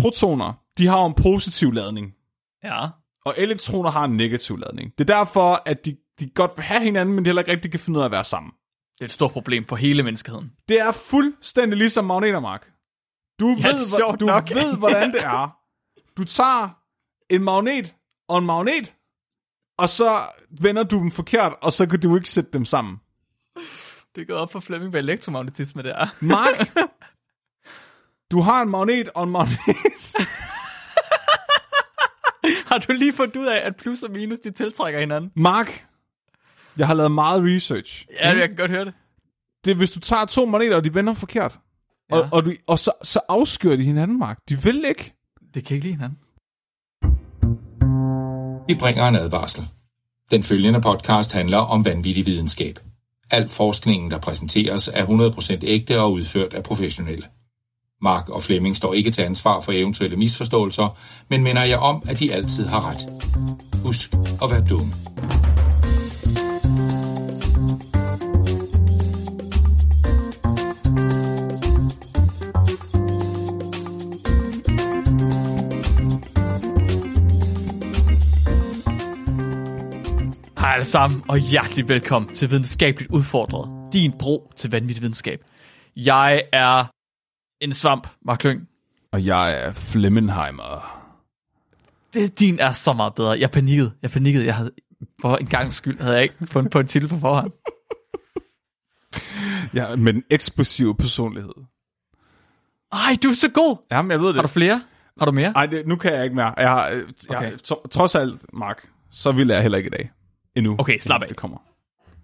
protoner, de har jo en positiv ladning, Ja. og elektroner har en negativ ladning. Det er derfor, at de, de godt vil have hinanden, men de heller ikke rigtig kan finde ud af at være sammen. Det er et stort problem for hele menneskeheden. Det er fuldstændig ligesom magneter, Mark. Du, Ja, ved, du nok. ved, hvordan det er. Du tager en magnet og en magnet, og så vender du dem forkert, og så kan du ikke sætte dem sammen. Det er gået op for Flemming, hvad elektromagnetisme det er. Mark, du har en magnet og en magnet. Har du lige fundet ud af, at plus og minus, de tiltrækker hinanden? Mark, jeg har lavet meget research. Ja, jeg kan godt høre det. Det hvis du tager to magneter, og de vender forkert, ja. og, og, du, og så, så afskyer de hinanden, Mark. De vil ikke. Det kan ikke lide hinanden. Vi bringer en advarsel. Den følgende podcast handler om vanvittig videnskab. Al forskningen, der præsenteres, er 100% ægte og udført af professionelle. Mark og Flemming står ikke til ansvar for eventuelle misforståelser, men minder jer om, at de altid har ret. Husk at være dumme. Hej alle sammen, og hjertelig velkommen til Videnskabeligt Udfordret. Din bro til vanvittig videnskab. Jeg er en svamp, Mark Lyng. Og jeg er Flemmenheimer. Det, din er så meget bedre. Jeg panikkede. Jeg panikkede. Jeg havde, for en gang skyld havde jeg ikke fundet på en titel på forhånd. Ja, med den eksplosive personlighed. Ej, du er så god. Jamen, jeg ved det. Har du flere? Har du mere? Ej, det, nu kan jeg ikke mere. Jeg, har, øh, jeg, Okay. tro, trods alt, Mark, så vil jeg heller ikke i dag. Endnu. Okay, slap af. Det kommer.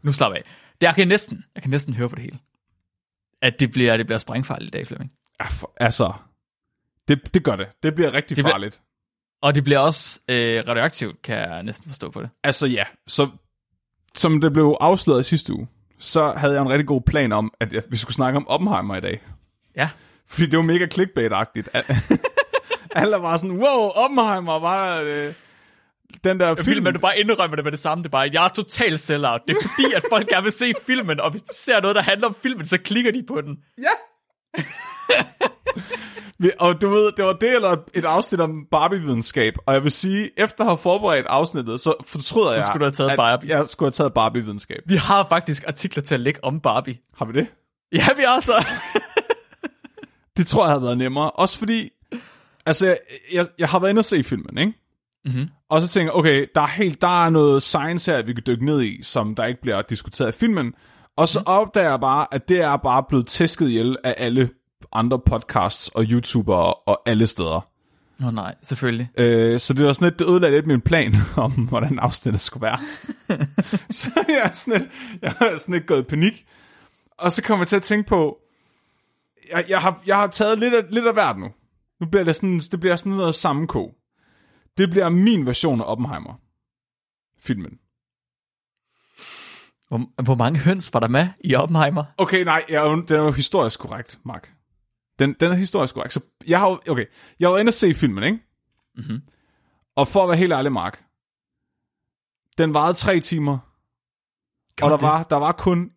Nu slap af. Det, jeg kan næsten, jeg kan næsten høre på det hele. At det bliver, det bliver sprængfarligt i dag, Flemming. Altså, det, det gør det. Det bliver rigtig Det det bliver- farligt. Og det bliver også øh, radioaktivt, kan jeg næsten forstå på det. Altså ja, så som det blev afsløret i sidste uge, så havde jeg en rigtig god plan om, at vi skulle snakke om Oppenheimer i dag. Ja. Fordi det var mega clickbait-agtigt. Alle var sådan, wow, Oppenheimer var øh, den der film. Filmen, du bare indrømmer det med det samme. Det er bare, jeg er totalt sellout. Det er fordi, at folk gerne vil se filmen, og hvis de ser noget, der handler om filmen, så klikker de på den. Ja! Og du ved, det var det eller et afsnit om Barbie-videnskab. Og jeg vil sige, efter at have forberedt afsnittet, så fortryder jeg, skulle du have taget at Barbie. jeg skulle have taget Barbie-videnskab. Vi har faktisk artikler til at lægge om Barbie. Har vi det? Ja, vi har så. Det tror jeg havde været nemmere. Også fordi, altså, jeg, jeg, jeg har været inde og se filmen, ikke? Mhm. Og så tænker jeg, okay, der er, helt, der er noget science her, vi kan dykke ned i, som der ikke bliver diskuteret i filmen. Og så opdager jeg bare, at det er bare blevet tæsket ihjel af alle andre podcasts og YouTubere og alle steder. Nå nej, selvfølgelig. Øh, så det var sådan lidt, det ødelagde lidt min plan om, hvordan afsnittet skulle være. så jeg er sådan lidt, jeg er sådan lidt gået i panik. Og så kommer jeg til at tænke på, jeg, jeg, har, jeg har taget lidt af, lidt af hvert nu. Nu bliver det sådan, det bliver sådan noget sammenkog. Det bliver min version af Oppenheimer. Filmen. Hvor, hvor mange høns var der med i Oppenheimer? Okay, nej, jeg, er den er jo historisk korrekt, Mark. Den, den er historisk korrekt. Så jeg har okay, jeg var inde og se filmen, ikke? Mhm. Og for at være helt ærlig, Mark, den varede tre timer, og der det? var, der var kun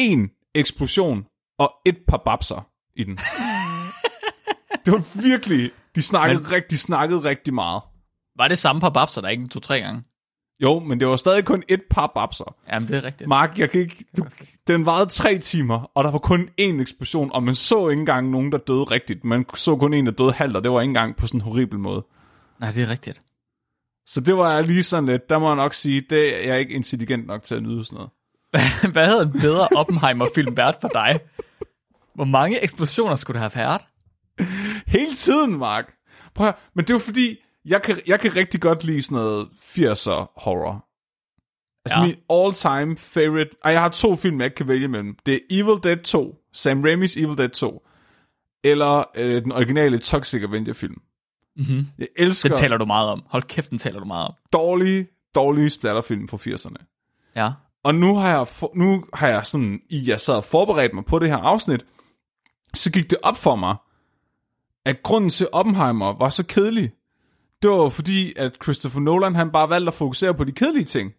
én eksplosion og et par babser i den. det var virkelig, de snakkede, Men- rigt, de snakkede rigtig meget. Var det samme par babser, der ikke to-tre gange? Jo, men det var stadig kun et par babser. Jamen, det er rigtigt. Mark, jeg kan ikke, du, den varede tre timer, og der var kun én eksplosion, og man så ikke engang nogen, der døde rigtigt. Man så kun en, der døde halvt, og det var ikke engang på sådan en horribel måde. Nej, det er rigtigt. Så det var lige sådan lidt, der må jeg nok sige, det er jeg ikke intelligent nok til at nyde sådan noget. Hvad havde en bedre Oppenheimer-film været for dig? Hvor mange eksplosioner skulle der have været? Hele tiden, Mark. Prøv at, men det jo fordi, jeg kan, jeg kan rigtig godt lide sådan noget 80'er horror. Altså Ja. min all-time favorite, ej, jeg har to film, jeg ikke kan vælge mellem. Det er Evil Dead 2, Sam Raimi's Evil Dead 2, eller øh, den originale Toxic Avenger film. Mm-hmm. Jeg elsker Den taler du meget om. Hold kæft, den taler du meget om. dårlige, dårlige splatterfilm fra 80'erne. Ja. Og nu har jeg, for, nu har jeg sådan, i jeg sad og forberedte mig på det her afsnit, så gik det op for mig, at grunden til Oppenheimer var så kedelig, det var fordi, at Christopher Nolan han bare valgte at fokusere på de kedelige ting.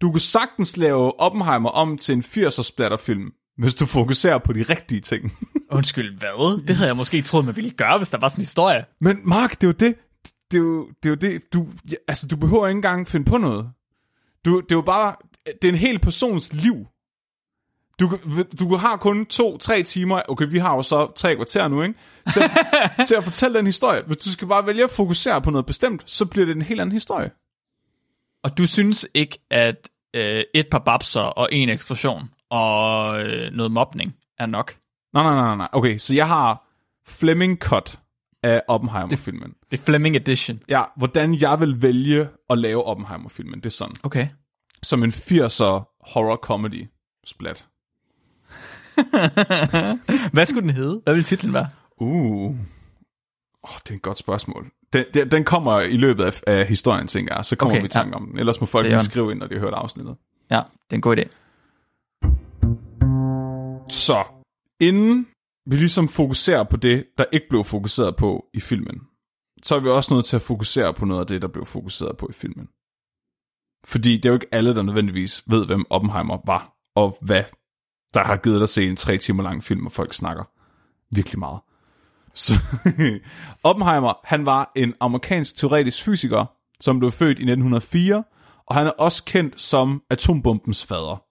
Du kunne sagtens lave Oppenheimer om til en 80'er splatterfilm, hvis du fokuserer på de rigtige ting. Undskyld, hvad? Det havde jeg måske troet, man ville gøre, hvis der var sådan en historie. Men Mark, det er jo det. Det er jo det, er jo det. Du, ja, altså, du behøver ikke engang finde på noget. Du, det er jo bare, det er en hel persons liv. Du, du har kun to-tre timer, okay, vi har jo så tre kvarter nu, ikke? Til, til at fortælle den historie. Hvis du skal bare vælge at fokusere på noget bestemt, så bliver det en helt anden historie. Og du synes ikke, at øh, et par babser og en eksplosion og øh, noget mobning er nok? Nej, nej, nej, nej. Okay, så jeg har Fleming Cut af Oppenheimer-filmen. Det er Fleming Edition. Ja, hvordan jeg vil vælge at lave Oppenheimer-filmen, det er sådan. Okay. Som en 80'er horror comedy splat. Hvad skulle den hedde? Hvad vil titlen være? Uh. Oh, det er et godt spørgsmål. Den, den, den kommer i løbet af, af historien, tænker jeg. Så kommer Okay, vi i tanke om den. Ellers må folk lige skrive ind, når de har hørt afsnittet. Ja, det er en god idé. Så, inden vi ligesom fokuserer på det, der ikke blev fokuseret på i filmen, så er vi også nødt til at fokusere på noget af det, der blev fokuseret på i filmen. Fordi det er jo ikke alle, der nødvendigvis ved, hvem Oppenheimer var, og hvad der har givet dig at se en tre timer lang film, og folk snakker virkelig meget. Så Oppenheimer, han var en amerikansk teoretisk fysiker, som blev født i 1904, og han er også kendt som atombombens fader.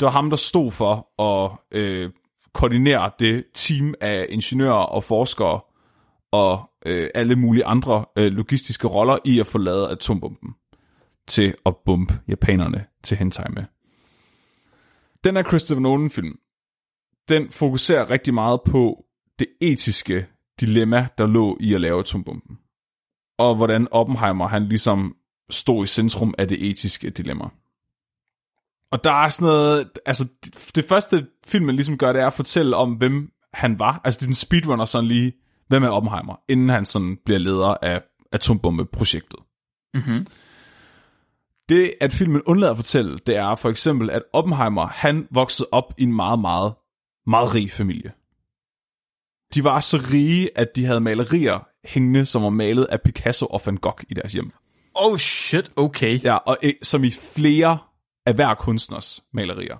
Det var ham, der stod for at øh, koordinere det team af ingeniører og forskere og øh, alle mulige andre øh, logistiske roller i at få lavet atombomben til at bombe japanerne til hentai med. Den her Christopher Nolan-film, den fokuserer rigtig meget på det etiske dilemma, der lå i at lave atombomben. Og hvordan Oppenheimer, han ligesom stod i centrum af det etiske dilemma. Og der er sådan noget, altså det, første filmen ligesom gør, det er at fortælle om, hvem han var. Altså det er en speedrunner sådan lige, hvem er Oppenheimer, inden han sådan bliver leder af atombombeprojektet. Mm-hmm. Det, at filmen undlader at fortælle, det er for eksempel, at Oppenheimer, han voksede op i en meget, meget, meget rig familie. De var så rige, at de havde malerier hængende, som var malet af Picasso og Van Gogh i deres hjem. Oh shit, okay. Ja, og øh, som i flere af hver kunstners malerier.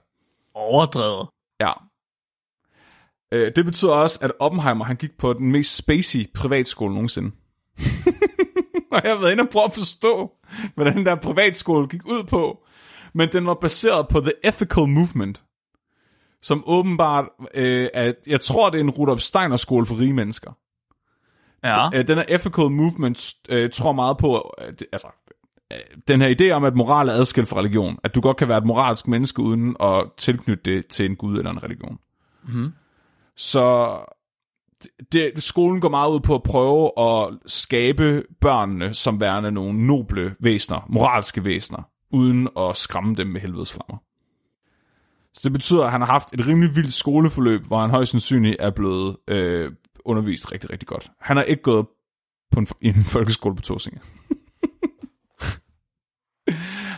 Overdrevet. Ja. Øh, det betyder også, at Oppenheimer han gik på den mest spacey privatskole nogensinde. Og jeg har været inde og prøve at forstå, hvad den der privatskole gik ud på. Men den var baseret på The Ethical Movement, som åbenbart øh, er, jeg tror, det er en Rudolf Steiner skole for rige mennesker. Ja. Øh, den her Ethical Movement øh, tror meget på, øh, altså, øh, den her idé om, at moral er adskilt fra religion. At du godt kan være et moralsk menneske, uden at tilknytte det til en gud eller en religion. Mhm. Så det, skolen går meget ud på at prøve at skabe børnene som værende nogle noble væsener, moralske væsener, uden at skræmme dem med helvedes flammer. Så det betyder, at han har haft et rimelig vildt skoleforløb, hvor han højst sandsynligt er blevet øh, undervist rigtig, rigtig godt. Han har ikke gået på en, i en folkeskole på Torsinge.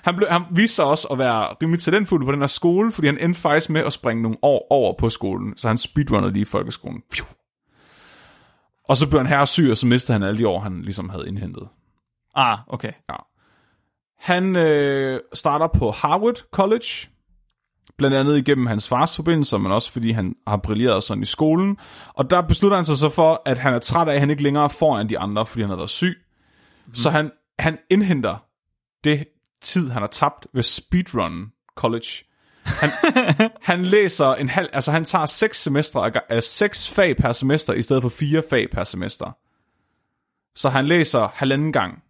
han, blev, han viste sig også at være rimelig talentfuld på den her skole, fordi han endte faktisk med at springe nogle år over på skolen, så han speedrunnede lige i folkeskolen. Pju. Og så blev han her syg, og så mistede han alle de år, han ligesom havde indhentet. Ah, okay. Han øh, starter på Harvard College, blandt andet igennem hans fars forbindelser, men også fordi han har brilleret sådan i skolen. Og der beslutter han sig så for, at han er træt af, at han ikke længere er foran de andre, fordi han har været syg. Mm. Så han, han indhenter det tid, han har tabt ved speedrun college. Han, han læser en halv, altså han tager seks semestre af, af seks fag per semester, i stedet for fire fag per semester. Så han læser halvanden gang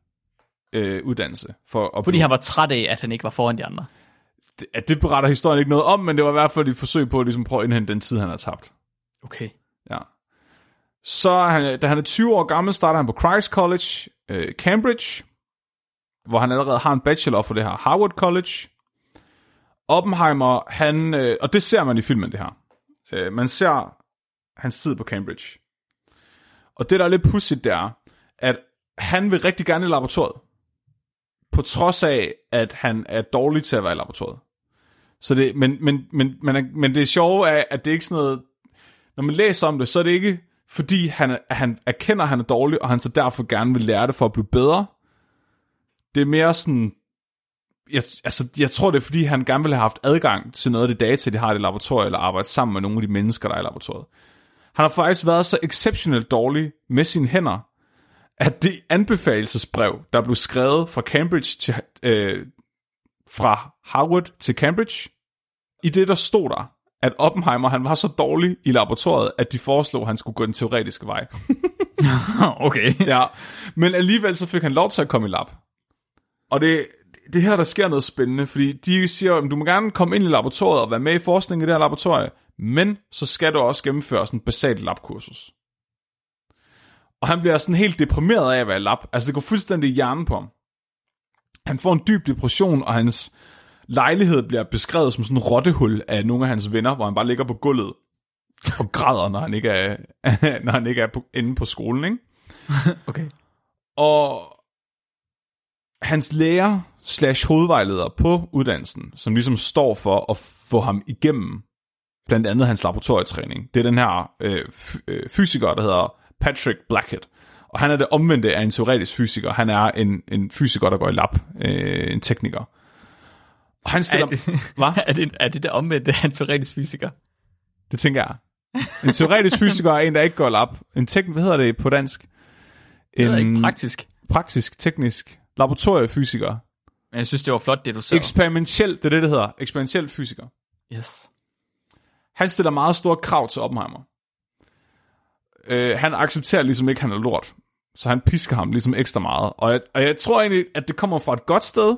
øh, uddannelse. For at Fordi han var træt af, at han ikke var foran de andre. det, at det beretter historien ikke noget om, men det var i hvert fald et forsøg på at ligesom prøve at indhente den tid, han har tabt. Okay. Ja. Så han, da han er 20 år gammel, starter han på Christ College, øh, Cambridge, hvor han allerede har en bachelor for det her Harvard College. Oppenheimer, han, øh, og det ser man i filmen, det her. Øh, man ser hans tid på Cambridge. Og det, der er lidt pudsigt, det er, at han vil rigtig gerne i laboratoriet. På trods af, at han er dårlig til at være i laboratoriet. Så det, men, men, men, men, men det sjove er, at det er ikke sådan noget... Når man læser om det, så er det ikke, fordi han, han erkender, at han er dårlig, og han så derfor gerne vil lære det for at blive bedre. Det er mere sådan jeg, altså, jeg tror, det er, fordi han gerne ville have haft adgang til noget af det data, de har i det laboratorium, eller arbejde sammen med nogle af de mennesker, der er i laboratoriet. Han har faktisk været så exceptionelt dårlig med sine hænder, at det anbefalelsesbrev, der blev skrevet fra Cambridge til, øh, fra Harvard til Cambridge, i det der stod der, at Oppenheimer han var så dårlig i laboratoriet, at de foreslog, at han skulle gå den teoretiske vej. okay. ja, men alligevel så fik han lov til at komme i lab. Og det, det her, der sker noget spændende, fordi de siger, at du må gerne komme ind i laboratoriet og være med i forskning i det her laboratorium, men så skal du også gennemføre sådan en basalt labkursus. Og han bliver sådan helt deprimeret af at være lab. Altså det går fuldstændig i hjernen på ham. Han får en dyb depression, og hans lejlighed bliver beskrevet som sådan en rottehul af nogle af hans venner, hvor han bare ligger på gulvet og græder, når han ikke er, når han ikke er på, inde på skolen. Ikke? okay. Og hans lærer slash hovedvejleder på uddannelsen, som ligesom står for at få ham igennem blandt andet hans laboratorietræning. Det er den her øh, øh, fysiker, der hedder Patrick Blackett. Og han er det omvendte af en teoretisk fysiker. Han er en, en fysiker, der går i lab. Øh, en tekniker. Og han stiller... Er det, Hvad? er det, er det der omvendte af en teoretisk fysiker? Det tænker jeg. En teoretisk fysiker er en, der ikke går i lab. En teknik, hvad hedder det på dansk? Det En er ikke praktisk. praktisk, teknisk, laboratoriefysiker. Men jeg synes, det var flot, det du sagde. Eksperimentel, det er det, det hedder. Eksperimentel fysiker. yes. Han stiller meget store krav til Oppenheimer. Øh, han accepterer ligesom ikke, at han er lort. Så han pisker ham ligesom ekstra meget. Og jeg, og jeg tror egentlig, at det kommer fra et godt sted.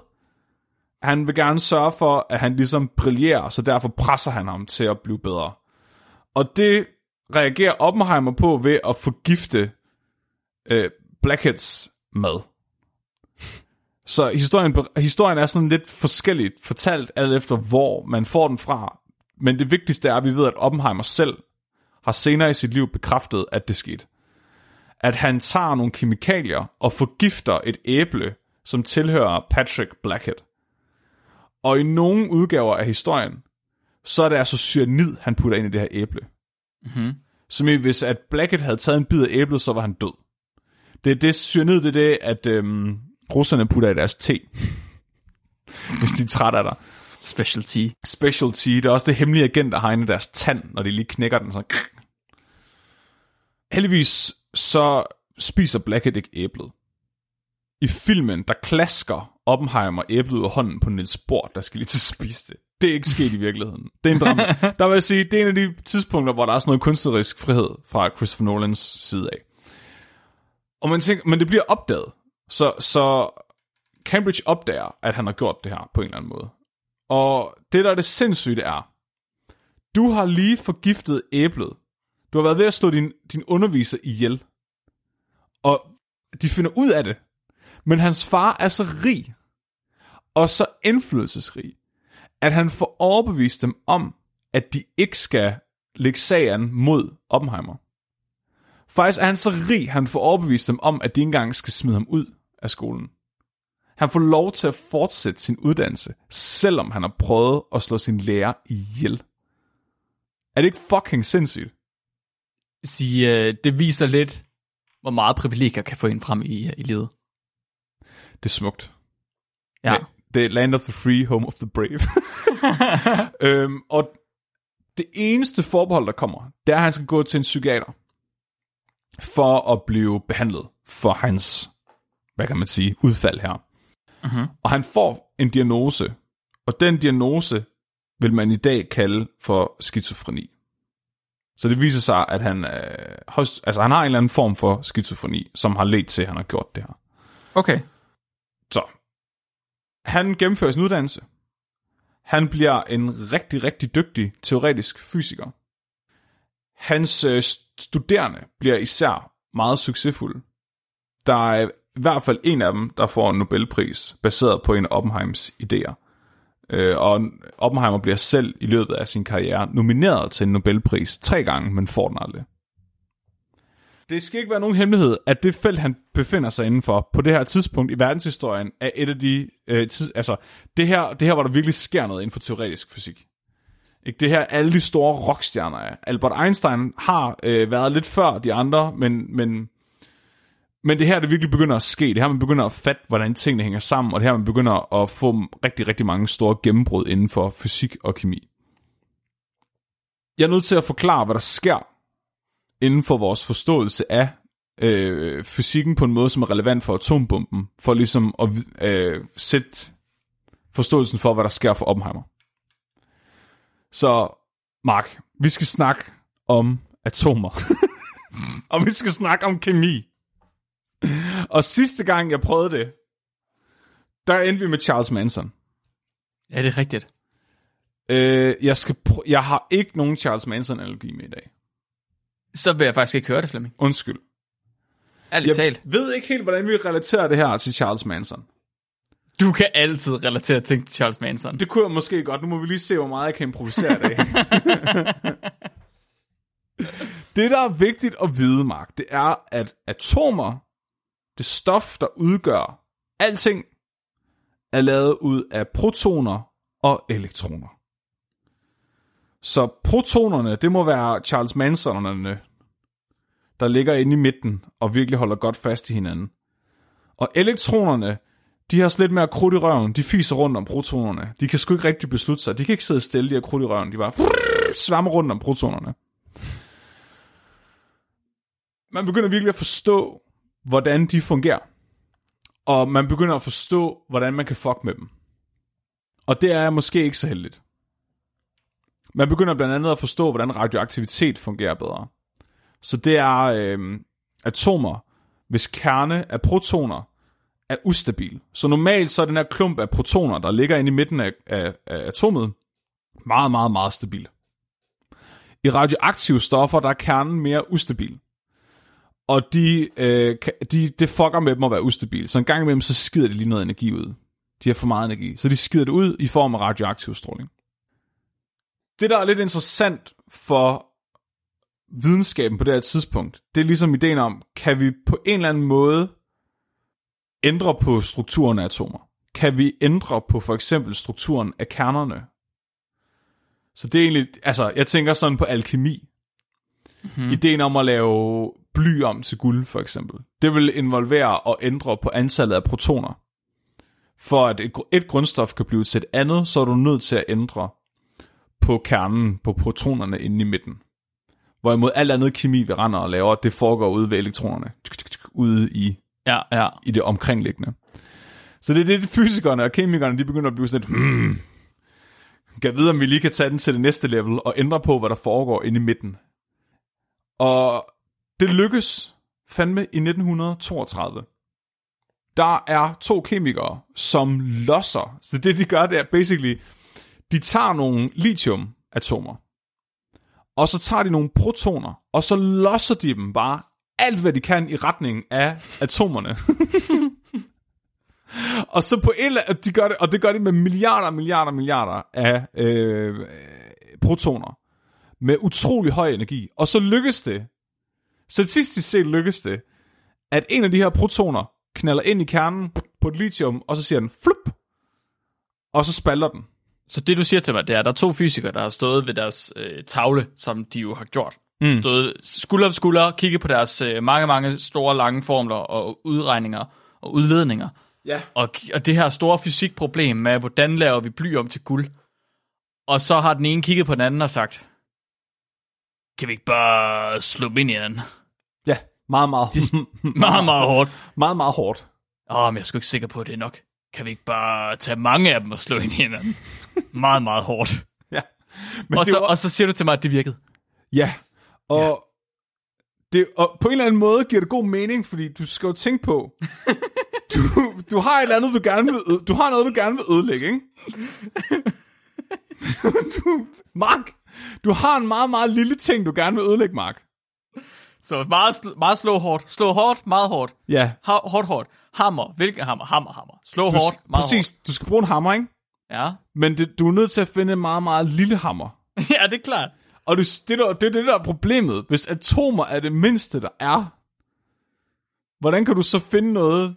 Han vil gerne sørge for, at han ligesom brillerer, så derfor presser han ham til at blive bedre. Og det reagerer Oppenheimer på ved at forgifte øh, Blackheads mad. Så historien, historien er sådan lidt forskelligt fortalt, alt efter hvor man får den fra. Men det vigtigste er, at vi ved, at Oppenheimer selv har senere i sit liv bekræftet, at det skete. At han tager nogle kemikalier og forgifter et æble, som tilhører Patrick Blackhead. Og i nogle udgaver af historien, så er det altså cyanid, han putter ind i det her æble. Mm-hmm. Som i, hvis at Blackhead havde taget en bid af æblet, så var han død. Det er det cyanid, det er det, at øhm, russerne putter i deres te. hvis de er trætte af dig. Specialty. Specialty, det er også det hemmelige agent, der har inde i deres tand, når de lige knækker den. Så. Heldigvis så spiser Blackhead ikke æblet. I filmen, der klasker Oppenheimer æblet ud af hånden på Niels Bohr, der skal lige til at spise det. Det er ikke sket i virkeligheden. Det er en drama. Der vil jeg sige, det er en af de tidspunkter, hvor der er sådan noget kunstnerisk frihed fra Christopher Nolans side af. Og man tænker, men det bliver opdaget. Så, så Cambridge opdager, at han har gjort det her på en eller anden måde. Og det, der er det sindssyge, er, du har lige forgiftet æblet. Du har været ved at slå din, din underviser ihjel. Og de finder ud af det. Men hans far er så rig, og så indflydelsesrig, at han får overbevist dem om, at de ikke skal lægge sagen mod Oppenheimer. Faktisk er han så rig, han får overbevist dem om, at de ikke engang skal smide ham ud af skolen. Han får lov til at fortsætte sin uddannelse, selvom han har prøvet at slå sin lærer ihjel. Er det ikke fucking sindssygt? Sige, øh, det viser lidt, hvor meget privilegier kan få en frem i, i livet. Det er smukt. Ja. Det er land of the free, home of the brave. øhm, og det eneste forbehold, der kommer, det er, at han skal gå til en psykiater for at blive behandlet for hans, hvad kan man sige, udfald her. Mm-hmm. Og han får en diagnose, og den diagnose vil man i dag kalde for skizofreni. Så det viser sig, at han, øh, host, altså han har en eller anden form for skizofreni, som har ledt til, at han har gjort det her. Okay. Så, han gennemfører sin uddannelse. Han bliver en rigtig, rigtig dygtig teoretisk fysiker. Hans øh, studerende bliver især meget succesfulde. Der er i hvert fald en af dem, der får en Nobelpris, baseret på en af Oppenheims idéer. Øh, og Oppenheimer bliver selv i løbet af sin karriere nomineret til en Nobelpris tre gange, men får den aldrig. Det skal ikke være nogen hemmelighed, at det felt, han befinder sig indenfor på det her tidspunkt i verdenshistorien, er et af de... Øh, tids, altså, det her, det her, hvor der virkelig sker noget inden for teoretisk fysik. Ikke? Det her, alle de store rockstjerner er. Albert Einstein har øh, været lidt før de andre, men, men men det her, det virkelig begynder at ske. Det her, man begynder at fatte, hvordan tingene hænger sammen, og det her, man begynder at få rigtig, rigtig mange store gennembrud inden for fysik og kemi. Jeg er nødt til at forklare, hvad der sker inden for vores forståelse af øh, fysikken på en måde, som er relevant for atombomben, for ligesom at øh, sætte forståelsen for, hvad der sker for Oppenheimer. Så, Mark, vi skal snakke om atomer. og vi skal snakke om kemi. Og sidste gang, jeg prøvede det, der endte vi med Charles Manson. Ja, det er rigtigt. Øh, jeg, skal pr- jeg har ikke nogen Charles Manson-analogi med i dag. Så vil jeg faktisk ikke høre det, Flemming. Undskyld. Ærligt Jeg talt. ved ikke helt, hvordan vi relaterer det her til Charles Manson. Du kan altid relatere ting til Charles Manson. Det kunne jeg måske godt. Nu må vi lige se, hvor meget jeg kan improvisere i dag. det, der er vigtigt at vide, Mark, det er, at atomer, det stof, der udgør alting, er lavet ud af protoner og elektroner. Så protonerne, det må være Charles Mansonerne, der ligger inde i midten og virkelig holder godt fast i hinanden. Og elektronerne, de har slet mere krudt i røven. De fiser rundt om protonerne. De kan sgu ikke rigtig beslutte sig. De kan ikke sidde stille, de har krudt i røven. De bare svammer rundt om protonerne. Man begynder virkelig at forstå, hvordan de fungerer. Og man begynder at forstå, hvordan man kan fuck med dem. Og det er måske ikke så heldigt. Man begynder blandt andet at forstå, hvordan radioaktivitet fungerer bedre. Så det er øh, atomer, hvis kerne er protoner, er ustabil. Så normalt så er den her klump af protoner, der ligger inde i midten af, af, af atomet, meget, meget, meget stabil. I radioaktive stoffer, der er kernen mere ustabil. Og de, øh, de, det fucker med dem at være ustabil. Så en gang imellem, så skider de lige noget energi ud. De har for meget energi. Så de skider det ud i form af radioaktiv stråling. Det, der er lidt interessant for videnskaben på det her tidspunkt, det er ligesom ideen om, kan vi på en eller anden måde ændre på strukturen af atomer? Kan vi ændre på for eksempel strukturen af kernerne? Så det er egentlig, altså jeg tænker sådan på alkemi. Mm-hmm. Ideen om at lave bly om til guld for eksempel. Det vil involvere at ændre på antallet af protoner. For at et, et grundstof kan blive til et andet, så er du nødt til at ændre på kernen, på protonerne inde i midten. Hvorimod alt andet kemi, vi render og laver, det foregår ude ved elektronerne. Ude i Ja, ja. i det omkringliggende. Så det er det, fysikerne og kemikerne, de begynder at blive sådan lidt, hmm, kan vide, om vi lige kan tage den til det næste level og ændre på, hvad der foregår inde i midten. Og det lykkes fandme i 1932. Der er to kemikere, som losser. Så det, de gør, det er basically, de tager nogle lithiumatomer, og så tager de nogle protoner, og så losser de dem bare alt, hvad de kan i retning af atomerne. og så på en eller anden, de gør det, og det gør de med milliarder, milliarder, milliarder af øh, protoner. Med utrolig høj energi. Og så lykkes det, statistisk set lykkes det, at en af de her protoner knalder ind i kernen på et lithium, og så siger den flup, og så spalter den. Så det, du siger til mig, det er, at der er to fysikere, der har stået ved deres øh, tavle, som de jo har gjort. Mm. Stået skulder ved skulder, kigget på deres øh, mange, mange store, lange formler og udregninger og udledninger. Ja. Og, og det her store fysikproblem med, hvordan laver vi bly om til guld. Og så har den ene kigget på den anden og sagt, kan vi ikke bare slå dem ind i hinanden? Meget, meget, Meget, meget hårdt. meget, meget hårdt. Åh, men jeg er sgu ikke sikker på, at det er nok. Kan vi ikke bare tage mange af dem og slå ind i hinanden? meget, meget hårdt. Ja. Men Og det så, jo- og så siger du til mig, at det virkede. Ja, og, ja. Det, og på en eller anden måde giver det god mening, fordi du skal jo tænke på, du, du har et eller andet, du gerne vil, øde- du har noget, du gerne vil ødelægge, ikke? du, Mark, du har en meget, meget lille ting, du gerne vil ødelægge, Mark. Så meget, sl- meget slå hårdt. Slå hårdt, meget hårdt. Ja, Ha- hårdt, hårdt. Hammer. Hvilken hammer? Hammer, hammer. Slå du, hårdt, meget præcis. Du skal bruge en hammer, ikke? hårdt. Ja. Men det, du er nødt til at finde en meget, meget lille hammer. ja, det er klart. Og det, det, der, det er det, der er problemet. Hvis atomer er det mindste, der er, hvordan kan du så finde noget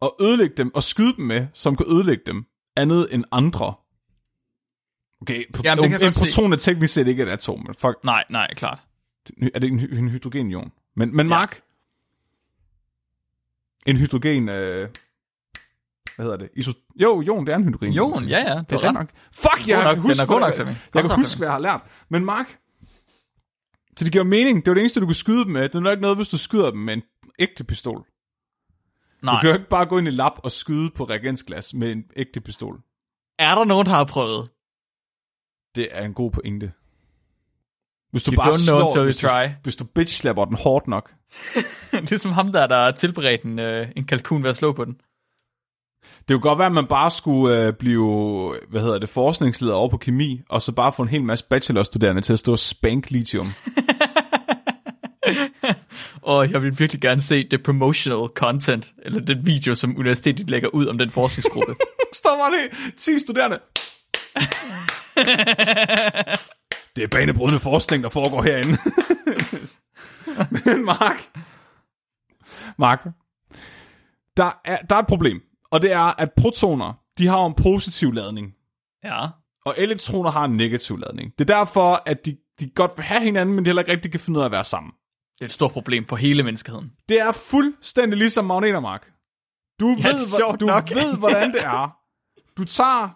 og ødelægge dem og skyde dem med, som kan ødelægge dem, andet end andre? Okay, Jamen, det kan en proton er teknisk set ikke et atom, men fuck, Nej, nej, klart. Er det en, hy- en hydrogenion? Men, men Mark, en hydrogen... Øh, hvad hedder det? Iso, jo, jon, det er en hydrogen. Jon, ja, ja, det det er ret. nok. Fuck, jeg kan huske, nok. Jeg Kom kan huske, hvad jeg har lært. Men Mark, så det giver mening. Det var det eneste, du kunne skyde dem med. Det er nok ikke noget, hvis du skyder dem med en ægte pistol. Nej. Du kan jo ikke bare gå ind i lab og skyde på reagensglas med en ægte pistol. Er der nogen, der har prøvet? Det er en god pointe. Hvis du You bare know slår, you hvis, du, try. hvis du bitch slapper den hårdt nok. det er som ham der, der tilberedt en, øh, en kalkun ved at slå på den. Det kunne godt være, at man bare skulle øh, blive, hvad hedder det, forskningsleder over på kemi, og så bare få en hel masse bachelorstuderende til at stå og spank lithium. Og jeg vil virkelig gerne se det promotional content, eller den video, som universitetet lægger ud om den forskningsgruppe. Står bare det 10 studerende. det er banebrydende forskning, der foregår herinde. Men Mark, Mark, der er, der er et problem, og det er, at protoner, de har en positiv ladning, ja. og elektroner har en negativ ladning. Det er derfor, at de, de godt vil have hinanden, men de heller ikke rigtig kan finde ud af at være sammen. Det er et stort problem for hele menneskeheden. Det er fuldstændig ligesom magneter, Mark. Du, Ja, ved, hvor- du nok. ved, hvordan det er. Du tager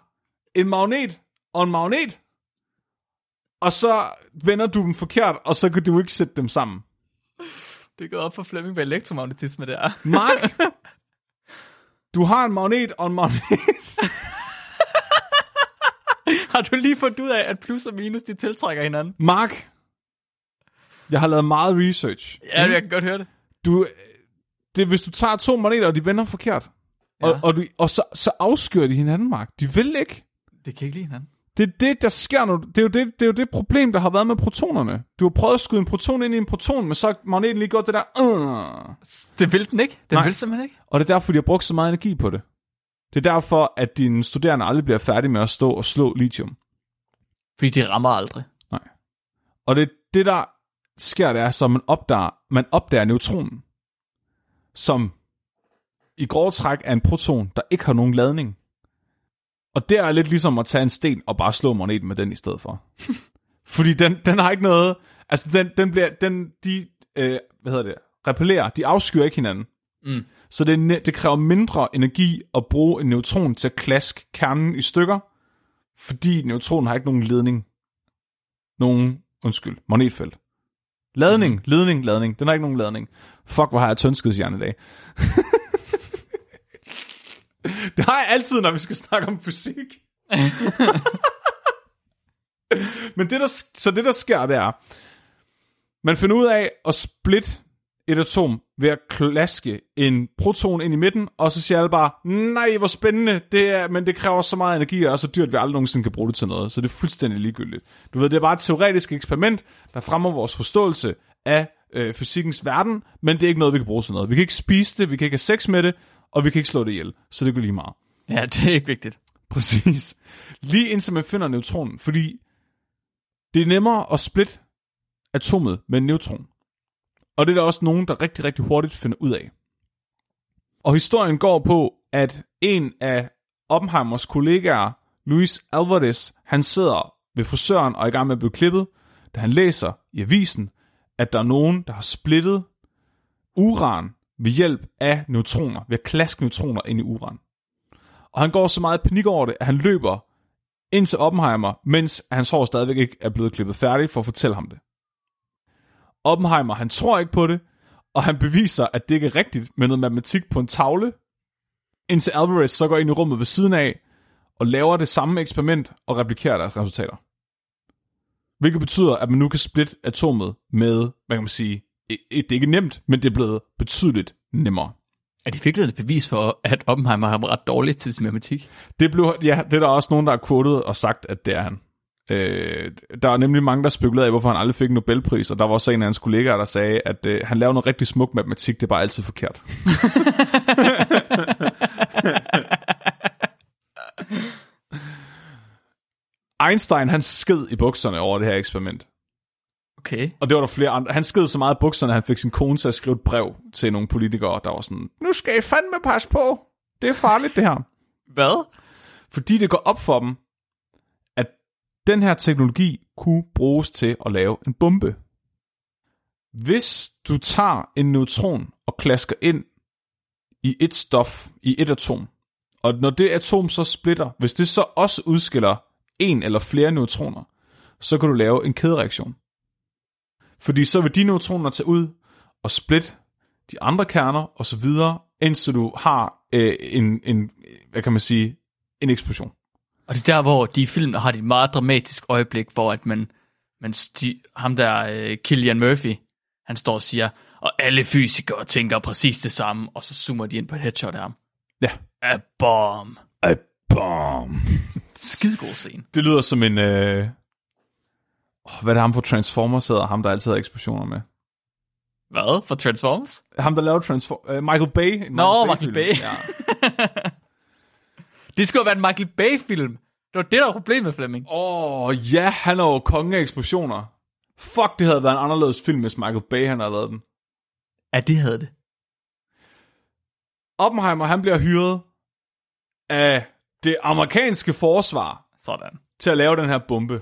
en magnet og en magnet, og så vender du dem forkert, og så kan du ikke sætte dem sammen. Det er gået op for Flemming med elektromagnetisme der. Mark, du har en magnet og en magnet. har du lige fundet ud af, at plus og minus, de tiltrækker hinanden? Mark, jeg har lavet meget research. Ja, jeg kan godt høre det. Du, det er, hvis du tager to magneter, og de vender forkert, ja. og, og, du, og så, så afskyer de hinanden, Mark. De vil ikke. Det kan ikke lide hinanden. Det er det, der sker nu. Det er, jo det, det er jo det problem, der har været med protonerne. Du har prøvet at skyde en proton ind i en proton, men så har magneten lige gjort det der... Uh. Det vil den ikke. Den Nej. vil simpelthen ikke. Og det er derfor, de har brugt så meget energi på det. Det er derfor, at dine studerende aldrig bliver færdige med at stå og slå lithium. Fordi de rammer aldrig. Og det, det der sker, det er, så man opdager, man opdager neutronen, som i grove træk er en proton, der ikke har nogen ladning. Og det er lidt ligesom at tage en sten og bare slå magneten med den i stedet for. Fordi den, den har ikke noget... Altså, den, den bliver... Den, de, øh, hvad hedder det? Repellerer. De afskyer ikke hinanden. Mm. Så det, det kræver mindre energi at bruge en neutron til at klaske kernen i stykker, fordi neutronen har ikke nogen ledning. Nogen, undskyld, magnetfelt. Ladning, ledning, ladning. Den har ikke nogen ladning. Fuck, hvor har jeg tyndskidshjerne i dag. det har jeg altid, når vi skal snakke om fysik. Men det der, så det der sker, det er, man finder ud af at splitte et atom ved at klaske en proton ind i midten, og så siger alle bare, nej, hvor spændende, det er, men det kræver så meget energi, og er så dyrt, at vi aldrig nogensinde kan bruge det til noget, så det er fuldstændig ligegyldigt. Du ved, det er bare et teoretisk eksperiment, der fremmer vores forståelse af øh, fysikkens verden, men det er ikke noget, vi kan bruge til noget. Vi kan ikke spise det, vi kan ikke have sex med det, og vi kan ikke slå det ihjel, så det går lige meget. Ja, det er ikke vigtigt. Præcis. Lige indtil man finder neutronen, fordi det er nemmere at splitte atomet med en neutron. Og det er der også nogen, der rigtig, rigtig hurtigt finder ud af. Og historien går på, at en af Oppenheimers kollegaer, Luis Alvarez, han sidder ved frisøren og er i gang med at blive klippet, da han læser i avisen, at der er nogen, der har splittet uran ved hjælp af neutroner, ved at klaske neutroner ind i uran. Og han går så meget i panik over det, at han løber ind til Oppenheimer, mens hans hår stadigvæk ikke er blevet klippet færdigt, for at fortælle ham det. Oppenheimer, han tror ikke på det, og han beviser, at det ikke er rigtigt med noget matematik på en tavle, indtil Alvarez så går ind i rummet ved siden af, og laver det samme eksperiment og replikerer deres resultater. Hvilket betyder, at man nu kan splitte atomet med, hvad kan man sige, det er ikke nemt, men det er blevet betydeligt nemmere. Er det virkelig et bevis for, at Oppenheimer har ret dårligt til sin matematik? Det, blev, ja, det er der også nogen, der har quotet og sagt, at det er han. Øh, der er nemlig mange, der spekulerede i, hvorfor han aldrig fik en Nobelpris, og der var også en af hans kollegaer, der sagde, at øh, han laver noget rigtig smuk matematik, det er bare altid forkert. Einstein, han sked i bukserne over det her eksperiment. Okay. Og det var der flere andre. Han sked så meget i bukserne, at han fik sin kone til at skrive et brev til nogle politikere, der var sådan, nu skal I fandme passe på. Det er farligt, det her. Hvad? Fordi det går op for dem, at den her teknologi kunne bruges til at lave en bombe. Hvis du tager en neutron og klasker ind i et stof, i et atom. Og når det atom så splitter, hvis det så også udskiller en eller flere neutroner, så kan du lave en kædereaktion. Fordi så vil de neutroner tage ud og splitte de andre kerner og så videre, indtil du har øh, en, en, hvad kan man sige, en eksplosion. Og det er der, hvor de i filmen har et meget dramatisk øjeblik, hvor at man, man de, ham der, uh, Killian Murphy, han står og siger, og alle fysikere tænker præcis det samme, og så zoomer de ind på et headshot af ham. Ja. A bomb. A bomb. Skidegod scene. Det lyder som en... Øh... Oh, hvad er det ham på Transformers hedder? Ham, der altid har eksplosioner med. Hvad? For Transformers? Ham, der lavede Transformers... Uh, Michael Bay. Michael Nå, Michael Bay. Ja. det skulle været en Michael Bay-film. Det var det, der var problemet, Flemming. Åh, oh, ja, han er jo konge af eksplosioner. Fuck, det havde været en anderledes film, hvis Michael Bay han havde lavet den. Ja, det havde det. Oppenheimer, han bliver hyret af det amerikanske forsvar. Sådan. Til at lave den her bombe.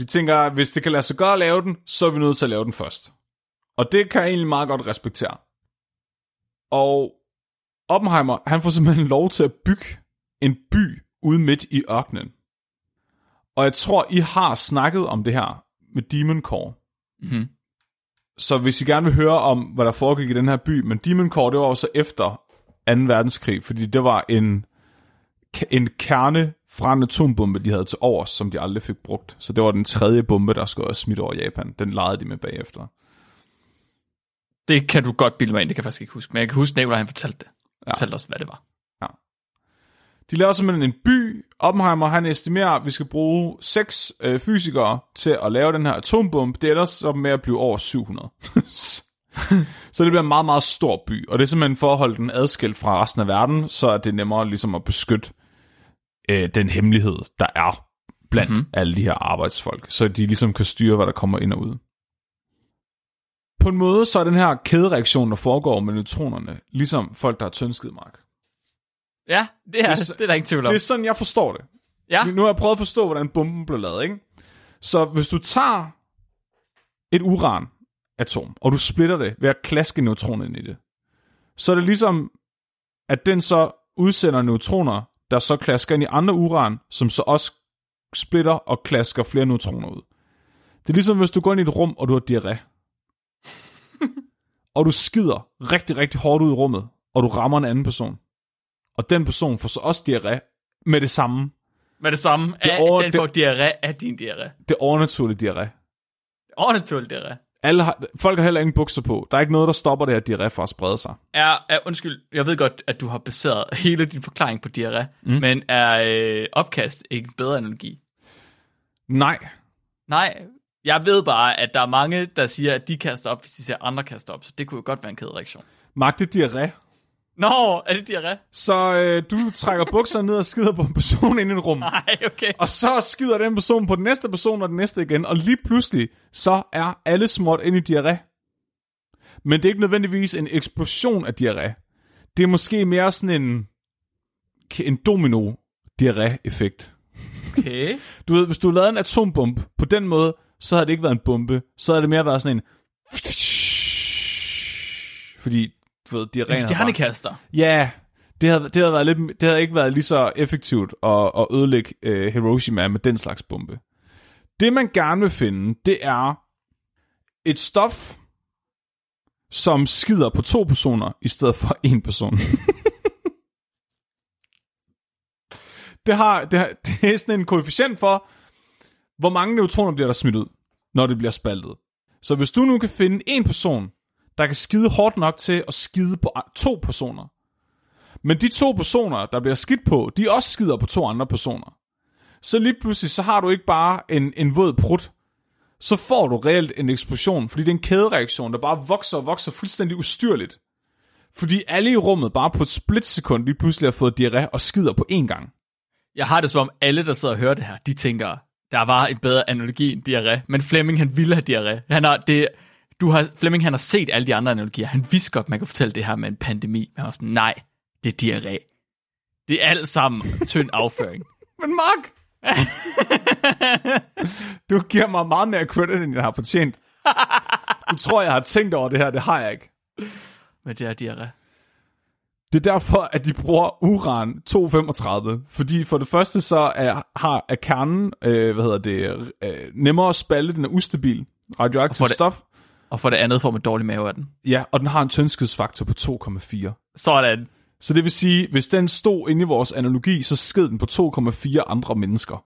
De tænker, at hvis det kan lade sig gøre at lave den, så er vi nødt til at lave den først. Og det kan jeg egentlig meget godt respektere. Og Oppenheimer, han får simpelthen lov til at bygge en by ude midt i ørkenen. Og jeg tror, I har snakket om det her med Demon Core. Mm-hmm. Så hvis I gerne vil høre om, hvad der foregik i den her by, men Demon Core, det var også efter 2. verdenskrig, fordi det var en, en kerne fra en atombombe, de havde til overs, som de aldrig fik brugt. Så det var den tredje bombe, der skulle smidt over Japan. Den legede de med bagefter. Det kan du godt bilde mig ind, det kan jeg faktisk ikke huske. Men jeg kan huske, at han fortalte det. Ja. Fortalte os, hvad det var. Ja. De laver simpelthen en by. Oppenheimer, han estimerer, at vi skal bruge seks øh, fysikere til at lave den her atombombe. Det er ellers så med at blive over 700. så det bliver en meget, meget stor by. Og det er simpelthen for at holde den adskilt fra resten af verden, så er det nemmere ligesom at beskytte øh, den hemmelighed, der er blandt mm-hmm. alle de her arbejdsfolk. Så de ligesom kan styre, hvad der kommer ind og ud på en måde, så er den her kædereaktion, der foregår med neutronerne, ligesom folk, der har tyndskid, Mark. Ja, det er, det, det er der ikke tvivl om. Det er sådan, jeg forstår det. Ja. Nu har jeg prøvet at forstå, hvordan bomben blev lavet, ikke? Så hvis du tager et uranatom, og du splitter det ved at klaske neutroner ind i det, så er det ligesom, at den så udsender neutroner, der så klasker ind i andre uran, som så også splitter og klasker flere neutroner ud. Det er ligesom, hvis du går ind i et rum, og du har diarré og du skider rigtig, rigtig hårdt ud i rummet, og du rammer en anden person. Og den person får så også diarré med det samme. Med det samme? Det over, den får diarré af din diarré? Det overnaturlige diarré. Overnaturlig diarré? Alle har, folk har heller ingen bukser på. Der er ikke noget, der stopper det her diarré fra at sprede sig. Er, er, undskyld, jeg ved godt, at du har baseret hele din forklaring på diarré, mm. men er øh, opkast ikke en bedre analogi? Nej. Nej, jeg ved bare, at der er mange, der siger, at de kaster op, hvis de ser andre kaster op. Så det kunne jo godt være en kædereaktion. Er diarré. Nå, er det diarré? Så øh, du trækker bukserne ned og skider på en person ind i et rum. Nej, okay. Og så skider den person på den næste person og den næste igen. Og lige pludselig, så er alle småt ind i diarré. Men det er ikke nødvendigvis en eksplosion af diarré. Det er måske mere sådan en, en domino diarré-effekt. Okay. Du ved, hvis du lavede en atombombe på den måde, så havde det ikke været en bombe. Så havde det mere været sådan en... Fordi, du ved, diarréen... En stjernekaster? Ja, det havde, det, havde været lidt, det havde ikke været lige så effektivt at, at ødelægge uh, Hiroshima med den slags bombe. Det, man gerne vil finde, det er et stof, som skider på to personer, i stedet for en person. det, har, det, har, det er sådan en koefficient for, hvor mange neutroner bliver der smidt ud, når det bliver spaltet. Så hvis du nu kan finde en person, der kan skide hårdt nok til at skide på to personer, men de to personer, der bliver skidt på, de også skider på to andre personer, så lige pludselig, så har du ikke bare en, en våd prut, så får du reelt en eksplosion, fordi det er en kædereaktion, der bare vokser og vokser fuldstændig ustyrligt. Fordi alle i rummet bare på et splitsekund lige pludselig har fået diarré og skider på én gang. Jeg har det som om alle, der sidder og hører det her, de tænker, der var en bedre analogi end diarré. Men Flemming, han ville have diarré. Han har, det, du har, Flemming, han har set alle de andre analogier. Han vidste godt, man kan fortælle det her med en pandemi. Men var sådan, nej, det er diarré. Det er alt sammen tynd afføring. Men Mark! du giver mig meget mere credit, end jeg har fortjent. Du tror, jeg har tænkt over det her, det har jeg ikke. Men det er diarré. Det er derfor, at de bruger uran-235, fordi for det første så er, har, er kernen, øh, hvad hedder det, øh, nemmere at spalte, den er ustabil, radioaktivt det- stof. Og for det andet får man dårlig mave af den. Ja, og den har en tyndskidsfaktor på 2,4. Sådan. Så det vil sige, hvis den stod inde i vores analogi, så sked den på 2,4 andre mennesker.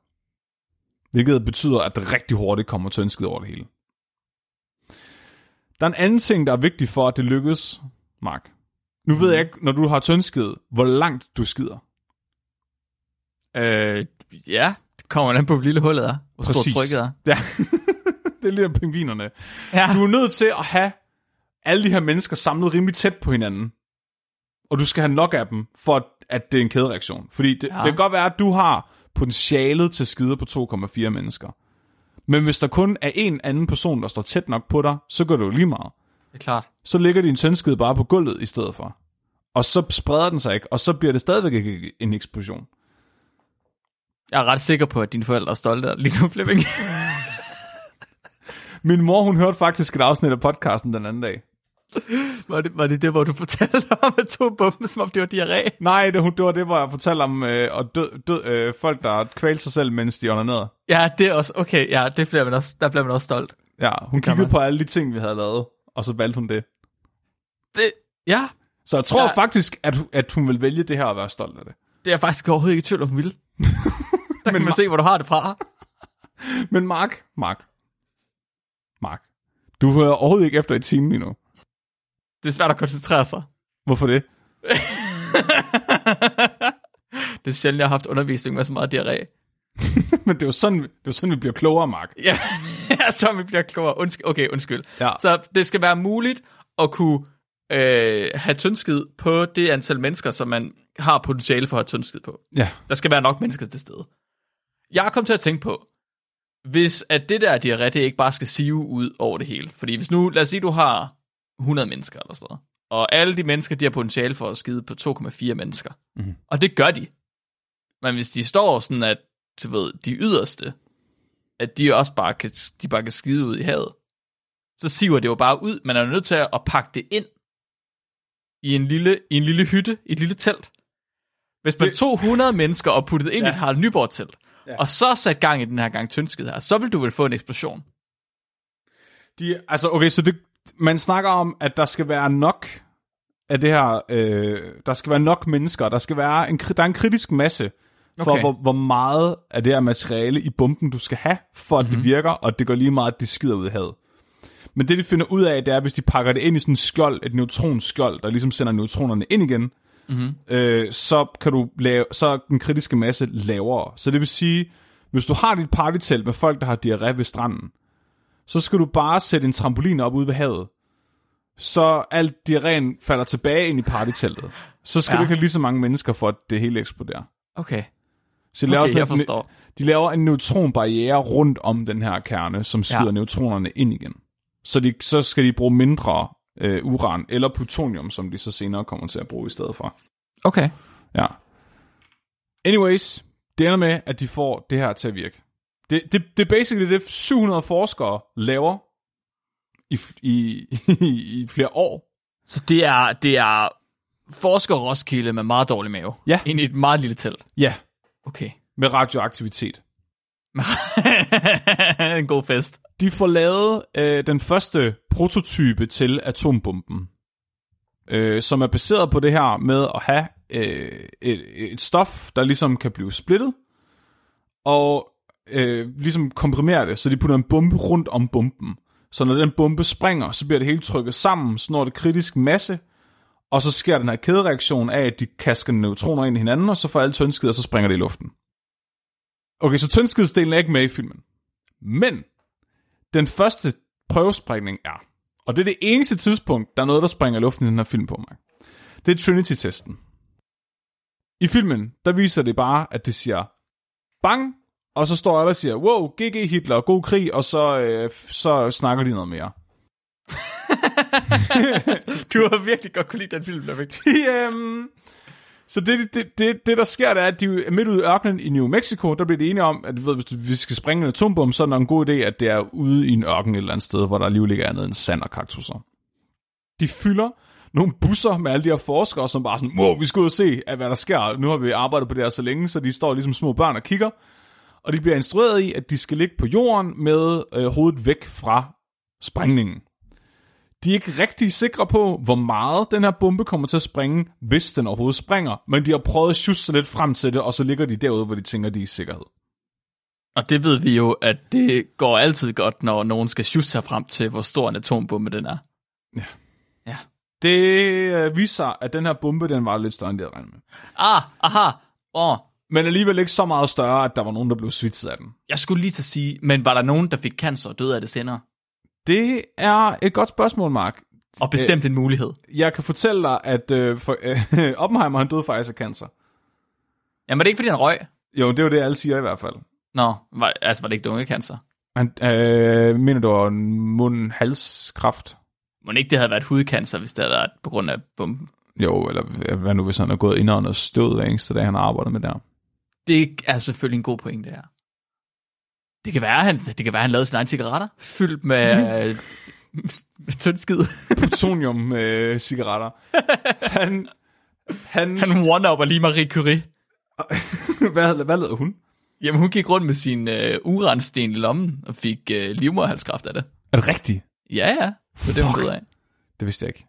Hvilket betyder, at det rigtig hurtigt kommer tyndskid over det hele. Der er en anden ting, der er vigtig for, at det lykkes, Mark. Nu ved jeg ikke, når du har tyndskid, hvor langt du skider. Øh, ja, det kommer an på, hvor lille hullet er. Hvor stort trykket er. Ja, det er lidt af pingvinerne. Ja. Du er nødt til at have alle de her mennesker samlet rimelig tæt på hinanden. Og du skal have nok af dem, for at det er en kædereaktion. Fordi det, ja. Det kan godt være, at du har potentialet til skide på 2,4 mennesker. Men hvis der kun er en anden person, der står tæt nok på dig, så går det jo lige meget. Det er klart. Så ligger din tyndskid bare på gulvet i stedet for. Og så spreder den sig ikke, og så bliver det stadigvæk ikke en eksplosion. Jeg er ret sikker på, at dine forældre er stolte af lige nu, Flemming. Min mor, hun hørte faktisk et afsnit af podcasten den anden dag. var, det, var det det, hvor du fortalte om atombomben, som om det var diarré? Nej, det, det var det, hvor jeg fortalte om øh, og død, død, øh, folk, der kvalte sig selv, mens de onanerede. Ja, det er også, okay, ja, det bliver man også, der bliver man også stolt. Ja, hun kan kiggede man. på alle de ting, vi havde lavet, og så valgte hun det. Det, ja, Så jeg tror Ja. faktisk, at, hun- at hun vil vælge det her og være stolt af det. det er jeg faktisk overhovedet ikke i tvivl om, hun vil. Der kan man se, hvor du har det fra. Men Mark, Mark, Mark, du hører overhovedet ikke efter i timen endnu. Det er svært at koncentrere sig. Hvorfor det? Det er sjældent, jeg har haft undervisning med så meget diarré. Men det er jo sådan, det er jo sådan vi bliver klogere, Mark. Ja, ja, så vi bliver klogere. Undskyld. Okay, undskyld. Ja. Så det skal være muligt at kunne øh, have tyndskid på det antal mennesker, som man har potentiale for at have tyndskid på. Ja, Der skal være nok mennesker til stede. Jeg er kommet til at tænke på, hvis at det der diarré, det ikke bare skal sive ud over det hele. Fordi hvis nu, lad os sige, du har 100 mennesker eller sådan noget, og alle de mennesker, de har potentiale for at skide på 2,4 mennesker. Mhm. Og det gør de. Men hvis de står sådan, at du ved, de yderste, at de også bare kan, de bare kan skide ud i havet, så siver det jo bare ud. Man er jo nødt til at pakke det ind i en lille, i en lille hytte, i et lille telt. Hvis man Det- tog 100 mennesker og puttede ind ja. i et Harald Nyborg-telt, ja. Og så sat gang i den her gang tyndskid her, så vil du vel få en eksplosion. de, altså okay, så det, man snakker om, at der skal være nok af det her, øh, der skal være nok mennesker, der skal være en, der er en kritisk masse, for Okay. hvor, hvor meget af det her materiale i bomben, du skal have, for at mm-hmm. det virker, og det går lige meget, at det skider ud i havet. Men det, de finder ud af, det er, hvis de pakker det ind i sådan en skjold, et neutronskjold, der ligesom sender neutronerne ind igen, mm-hmm. øh, så kan du lave, så er den kritiske masse lavere. Så det vil sige, hvis du har dit partytelt med folk, der har diarré ved stranden, så skal du bare sætte en trampolin op ude ved havet, så alt diarréen falder tilbage ind i partyteltet. Så skal Ja. du ikke have lige så mange mennesker, for at det hele eksploderer. Okay, Så de laver, okay sådan jeg en- forstår. de laver en neutronbarriere rundt om den her kerne, som skyder ja. neutronerne ind igen. Så, de, så skal de bruge mindre øh, uran eller plutonium, som de så senere kommer til at bruge i stedet for. Okay. Ja. Anyways, det ender med, at de får det her til at virke. Det, det, det er basically det, 700 forskere laver i, i, i, i flere år. Så det er, det er forsker Roskilde med meget dårlig mave. Ja. Ind i et meget lille telt. Ja, Okay. med radioaktivitet. en god fest. De får lavet øh, den første prototype til atombomben, øh, som er baseret på det her med at have øh, et, et stof, der ligesom kan blive splittet, og øh, ligesom komprimere det, så de putter en bombe rundt om bomben. Så når den bombe springer, så bliver det hele trykket sammen, så når det kritisk masse, og så sker den her kædereaktion af, at de kasker neutroner ind i hinanden, og så får alle tyndskider, og så springer det i luften. Okay, så tyndskidsdelen er ikke med i filmen. Men den første prøvesprængning er, og det er det eneste tidspunkt, der er noget, der springer luften i den her film på mig. Det er Trinity-testen. I filmen, der viser det bare, at det siger bang, og så står alle og siger, wow, GG Hitler, god krig, og så, øh, så snakker de noget mere. Du har virkelig godt kunne lide den film, Flemming. De, øhm, så det, det, det, det, der sker, det er, at de er midt ude i ørkenen i New Mexico, der bliver de enige om, at du ved, hvis vi skal springe en atombom, så er det en god idé, at det er ude i en ørken et eller andet sted, hvor der alligevel ikke er andet end sand og kaktusser. De fylder nogle busser med alle de her forskere, som bare sådan, wow, vi skal ud og se, at hvad der sker. Nu har vi arbejdet på det her så længe, så de står ligesom små børn og kigger. Og de bliver instrueret i, at de skal ligge på jorden med øh, hovedet væk fra sprængningen. De er ikke rigtig sikre på, hvor meget den her bombe kommer til at springe, hvis den overhovedet springer. Men de har prøvet at sjusse lidt frem til det, og så ligger de derude, hvor de tænker, de er i sikkerhed. Og det ved vi jo, at det går altid godt, når nogen skal sjusse sig frem til, hvor stor en atombombe den er. Ja. Ja. Det øh, viser, at den her bombe, den var lidt større, end de havde regnet med. Ah, aha. Åh, oh, Men alligevel ikke så meget større, at der var nogen, der blev svitset af den. jeg skulle lige til at sige, men var der nogen, der fik cancer og døde af det senere? Det er et godt spørgsmål, Mark. Og bestemt en mulighed. Jeg kan fortælle dig, at øh, for, øh, Oppenheimer han døde faktisk af cancer. Jamen, var det ikke, fordi han røg? Jo, det jo det, alle siger i hvert fald. Nå, var, altså var det ikke lungecancer? Han øh, mener, var en mund-halskræft. Må ikke det havde været hudcancer, hvis det havde været på grund af bomben? Jo, eller hvad nu, hvis han er gået ind under stød hver eneste dag, han har arbejdet med der. Det er selvfølgelig en god pointe, det her. Det kan være, han, det kan være, han lavede sine egne cigaretter, fyldt med, med tyndskid. Plutonium øh, cigaretter. Han, han, Han one-upper lige Marie Curie. hvad, hvad lavede hun? Jamen, hun gik rundt med sin øh, uransten i lommen og fik øh, livmoderhalskræft af det. Er det rigtigt? Ja, ja. Det var det, hun af. Det vidste jeg ikke.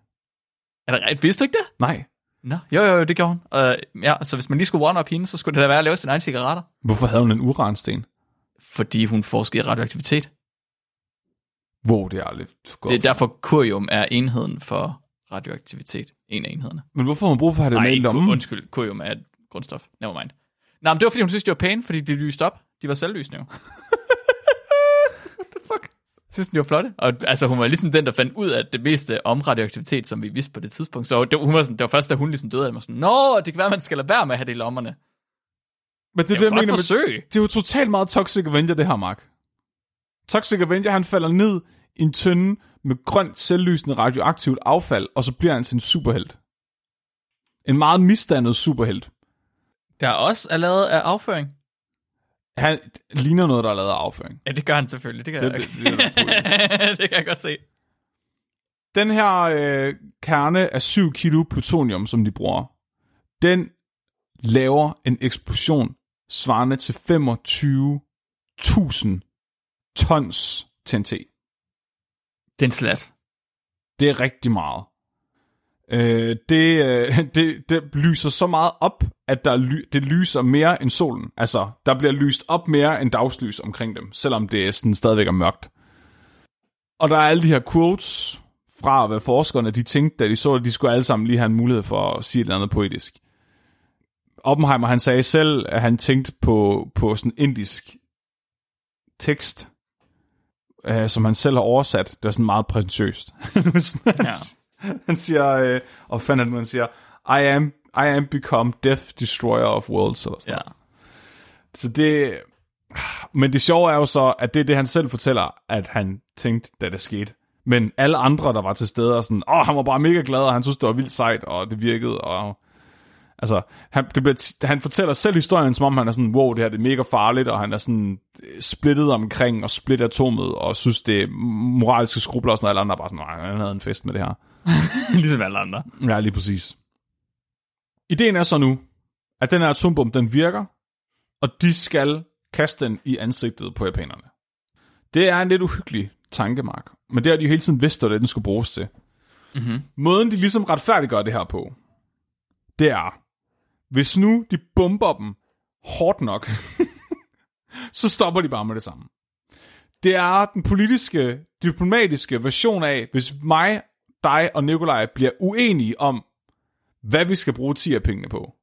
Er det rigtigt? Vidste du ikke det? Nej. Nå, jo, jo, jo, det gjorde hun. Uh, ja, så hvis man lige skulle one-up hende, så skulle det da være at lave sine egne cigaretter. Hvorfor havde hun en uransten? Fordi hun forskede i radioaktivitet. Hvor det er lidt godt. Det er derfor kurium er enheden for radioaktivitet. En af enhederne. Men hvorfor har hun brug for at have det Nej, med i lommen? undskyld, kurium er et grundstof. Never mind. Nej, men det var fordi hun synes, det var pæne, fordi de lyste op. De var selvlysende jo. What the fuck? synes, de var flotte. Og altså, hun var ligesom den, der fandt ud af det meste om radioaktivitet, som vi vidste på det tidspunkt. Så det, hun var sådan, det var først, da hun ligesom døde, at var sådan, Nå, det kan være, man skal lade være med at have det i lommerne. Men det er Det det, er mener godt med, forsøg. det er jo totalt meget Toxic Avenger, det her, Mark. Toxic Avenger, han falder ned i en tønde med grønt, selvlysende radioaktivt affald, og så bliver han til en superhelt. En meget misdannet superhelt. Der også er lavet af afføring. Han ligner noget, der er lavet af afføring. Ja, det gør han selvfølgelig. Det kan, Det- jeg, det- det det kan jeg godt se. Den her øh, kerne af 7 kilo plutonium, som de bruger, den laver en eksplosion svarende til 25.000 tons TNT. Det er en slat. Det er rigtig meget. Øh, det, øh, det, det lyser så meget op, at der ly, det lyser mere end solen. Altså, der bliver lyst op mere end dagslys omkring dem, selvom det er sådan stadigvæk er mørkt. Og der er alle de her quotes fra, hvad forskerne de tænkte, da de så, at de skulle alle sammen lige have en mulighed for at sige et eller andet poetisk. Oppenheimer, han sagde selv, at han tænkte på, på sådan indisk tekst, øh, som han selv har oversat. Det var sådan meget præsentøst. Ja. Han siger, øh, og fandt han, han siger, I am, I am become death destroyer of worlds, eller sådan Ja. noget. Så det, men det sjove er jo så, at det er det, han selv fortæller, at han tænkte, da det skete. Men alle andre, der var til stede, og sådan, åh, han var bare mega glad, og han synes, det var vildt sejt, og det virkede, og... Altså, han, det bliver, han fortæller selv historien, som om han er sådan, wow, det her det er mega farligt, og han er sådan øh, splittet omkring, og split atomet, og synes, det er moralske skrubler, og sådan noget, alle andre bare sådan, nej, han havde en fest med det her. ligesom alle andre. Ja, lige præcis. Ideen er så nu, at den her atombombe, den virker, og de skal kaste den i ansigtet på japanerne. Det er en lidt uhyggelig tankemark, men det har de jo hele tiden vidst, at den skulle bruges til. Mm-hmm. Måden, de ligesom retfærdiggør det her på, det er, hvis nu de bomber dem hårdt nok, så stopper de bare med det samme. Det er den politiske, diplomatiske version af, hvis mig, dig og Nikolaj bliver uenige om, hvad vi skal bruge 10 af pengene på.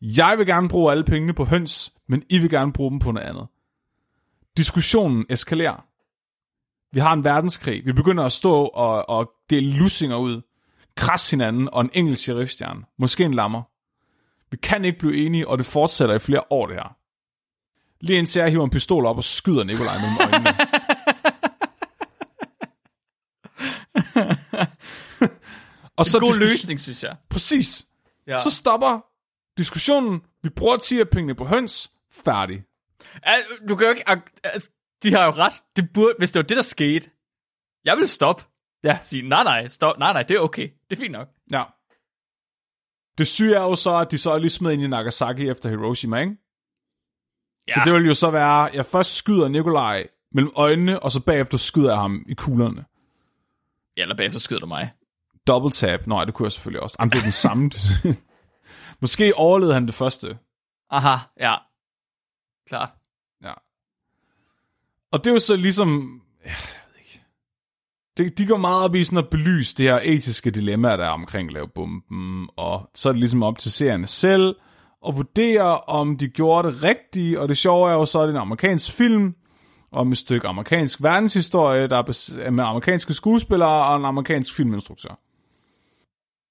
Jeg vil gerne bruge alle pengene på høns, men I vil gerne bruge dem på noget andet. Diskussionen eskalerer. Vi har en verdenskrig. Vi begynder at stå og, og dele lussinger ud. Kras hinanden og en engelsk sheriffstjerne. Måske en lammer. Vi kan ikke blive enige, og det fortsætter i flere år, det her. Lige indtil jeg hiver en pistol op og skyder Nikolaj mellem øjnene. og Så en god diskus- løsning, synes jeg. Præcis. Ja. Så stopper diskussionen. Vi bruger 10 af pengene på høns. Færdig. Du kan jo ikke... Altså, de har jo ret. Det burde, hvis det var det, der skete. Jeg vil stoppe. Ja. Sige, nej, nej, stop, nej, nej, det er okay. Det er fint nok. Ja. Det syge er jo så, at de så er lige smed ind i Nagasaki efter Hiroshima, ikke? Ja, Så det vil jo så være, at jeg først skyder Nikolaj mellem øjnene, og så bagefter skyder jeg ham i kuglerne. ja eller bagefter skyder du mig. Double tap. Nej, det kunne jeg selvfølgelig også. Jamen, det er den samme. Måske overlevede han det første. Aha, ja. Klart. Ja. Og det er jo så ligesom... Det, de går meget op i sådan at belyse det her etiske dilemma, der er omkring at lave bomben, og så er det ligesom op til seerne selv at vurdere, om de gjorde det rigtigt, og det sjove er jo så, at det er en amerikansk film, om et stykke amerikansk verdenshistorie, der er med amerikanske skuespillere og en amerikansk filminstruktør.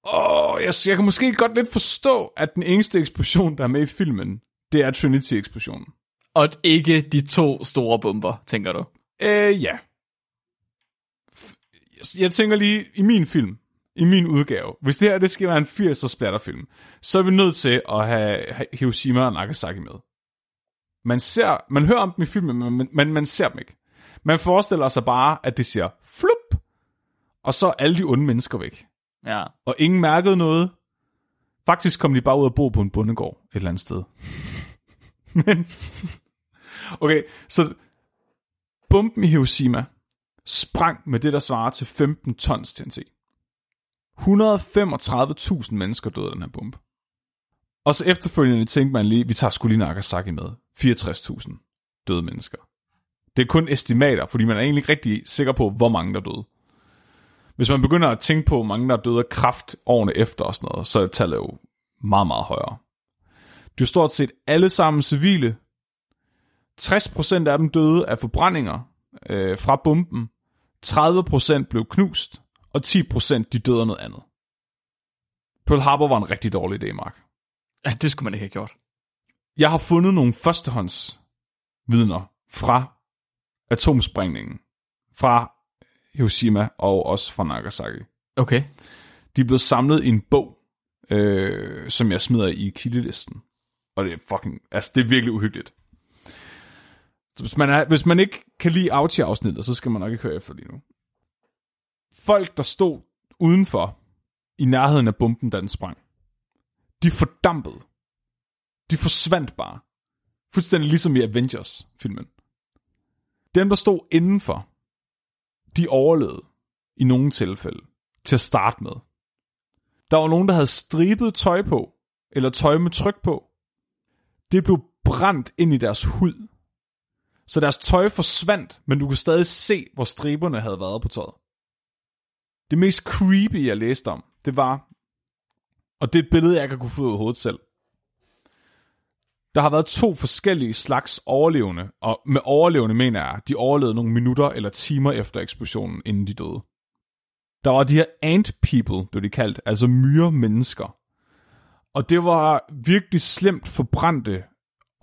Og jeg, jeg kan måske godt lidt forstå, at den eneste eksplosion, der er med i filmen, det er Trinity-eksplosionen. Og ikke de to store bomber, tænker du? Øh, ja. Jeg- tænker lige, i min film, i min udgave, hvis det her det skal være en 80'er splatterfilm, så er vi nødt til at have have Hiroshima og Nagasaki med. Man ser, man hører om dem i filmen, men man, man, man ser dem ikke. Man forestiller sig bare, at det siger flup, og så er alle de onde mennesker væk. Ja. Og ingen mærkede noget. Faktisk kom de bare ud og bo på en bondegård et eller andet sted. Men, okay, så bomben i Hiroshima sprang med det, der svarer til 15 tons TNT. 135.000 mennesker døde af den her bombe. Og så efterfølgende tænkte man lige, vi tager skulle lige Nagasaki med. 64.000 døde mennesker. Det er kun estimater, fordi man er egentlig ikke rigtig sikker på, hvor mange der døde. Hvis man begynder at tænke på, hvor mange der døde af kraft årene efter og sådan noget, så er tallet jo meget, meget højere. Det er stort set alle sammen civile. 60% af dem døde af forbrændinger øh, fra bomben. 30% blev knust, og 10% de døde af noget andet. Pearl Harbor var en rigtig dårlig idé, Mark. ja. det skulle man ikke have gjort. Jeg har fundet nogle førstehånds vidner fra atomsprængningen fra Hiroshima og også fra Nagasaki. Okay. De er blevet samlet i en bog, øh, som jeg smider i kildelisten. Og det er fucking, altså det er virkelig uhyggeligt. Hvis man, er, hvis man ikke kan lide Auchi-afsnittet, så skal man nok ikke høre efter lige nu. Folk, der stod udenfor, i nærheden af bomben, da den sprang, de fordampede. De forsvandt bare. Fuldstændig ligesom i Avengers-filmen. Dem, der stod indenfor, de overlevede i nogle tilfælde til at starte med. Der var nogen, der havde stribet tøj på, eller tøj med tryk på. Det blev brændt ind i deres hud. Så deres tøj forsvandt, men du kunne stadig se, hvor striberne havde været på tøjet. Det mest creepy, jeg læste om, det var, og det er et billede, jeg kan kunne få ud af hovedet selv. Der har været to forskellige slags overlevende, og med overlevende mener jeg, de overlevede nogle minutter eller timer efter eksplosionen, inden de døde. Der var de her ant people, blev de kaldt, altså myre mennesker. Og det var virkelig slemt forbrændte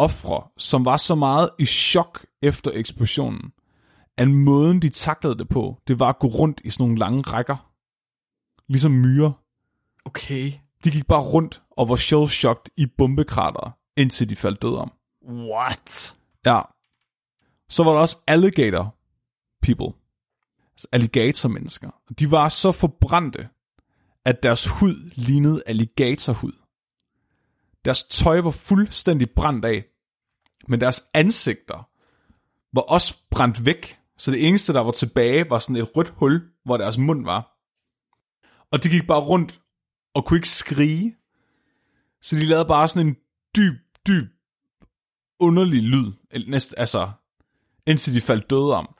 ofre, som var så meget i chok efter eksplosionen, at måden de taklede det på, det var at gå rundt i sådan nogle lange rækker. Ligesom myrer. Okay. De gik bare rundt og var shell-shocked i bombekrater, indtil de faldt døde om. What? Ja. Så var der også alligator people. Altså alligatormennesker. De var så forbrændte, at deres hud lignede alligatorhud. Deres tøj var fuldstændig brændt af, men deres ansigter var også brændt væk. Så det eneste, der var tilbage, var sådan et rødt hul, hvor deres mund var. Og de gik bare rundt og kunne ikke skrige. Så de lavede bare sådan en dyb, dyb, underlig lyd. Næst, altså, indtil de faldt døde om.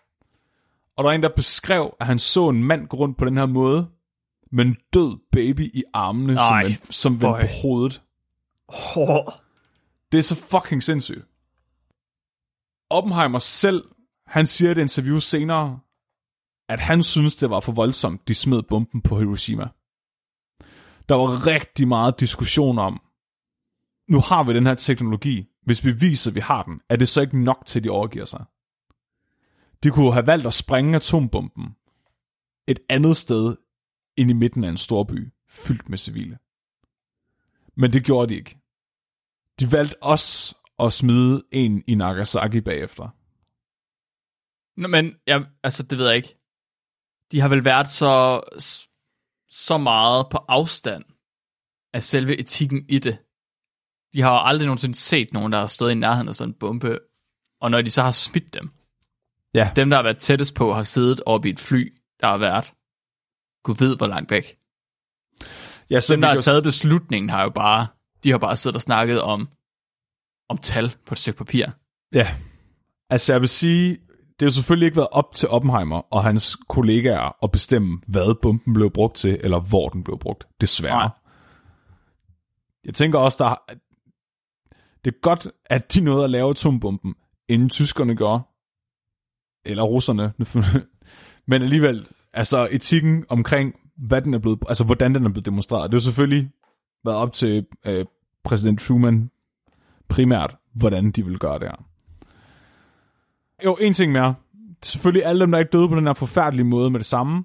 Og der var en, der beskrev, at han så en mand gå rundt på den her måde, med en død baby i armene, som, Ej, vendte, som vendte på hovedet. Oh. Det er så fucking sindssygt. Oppenheimer selv, han siger i et interview senere, at han synes, det var for voldsomt, de smed bomben på Hiroshima. Der var rigtig meget diskussion om, nu har vi den her teknologi, hvis vi viser, at vi har den, er det så ikke nok til, at de overgiver sig? De kunne have valgt at sprænge atombomben et andet sted end i midten af en storby, fyldt med civile. Men det gjorde de ikke. De valgte også at smide en i Nagasaki bagefter. Nå, men, ja, altså, det ved jeg ikke. de har vel været så, så meget på afstand af selve etikken i det. De har jo aldrig nogensinde set nogen, der har stået i nærheden af sådan en bombe, og når de så har smidt dem, Ja. dem, der har været tættest på, har siddet oppe i et fly, der har været, gud ved, hvor langt væk. ja så Dem, der har taget beslutningen, har jo bare, de har bare siddet og snakket om, om tal på et stykke papir. Ja, altså jeg vil sige, det har jo selvfølgelig ikke været op til Oppenheimer og hans kollegaer at bestemme, hvad bomben blev brugt til, eller hvor den blev brugt. Desværre. Nej. Jeg tænker også, der det er godt, at de nåede at lave atombomben, inden tyskerne gjorde, eller russerne. Men alligevel, altså etikken omkring, hvad den er blevet, altså hvordan den er blevet demonstreret, det har jo selvfølgelig været op til øh, præsident Truman primært, hvordan de vil gøre det her. Jo, en ting mere. Selvfølgelig alle dem, der ikke døde på den her forfærdelige måde med det samme,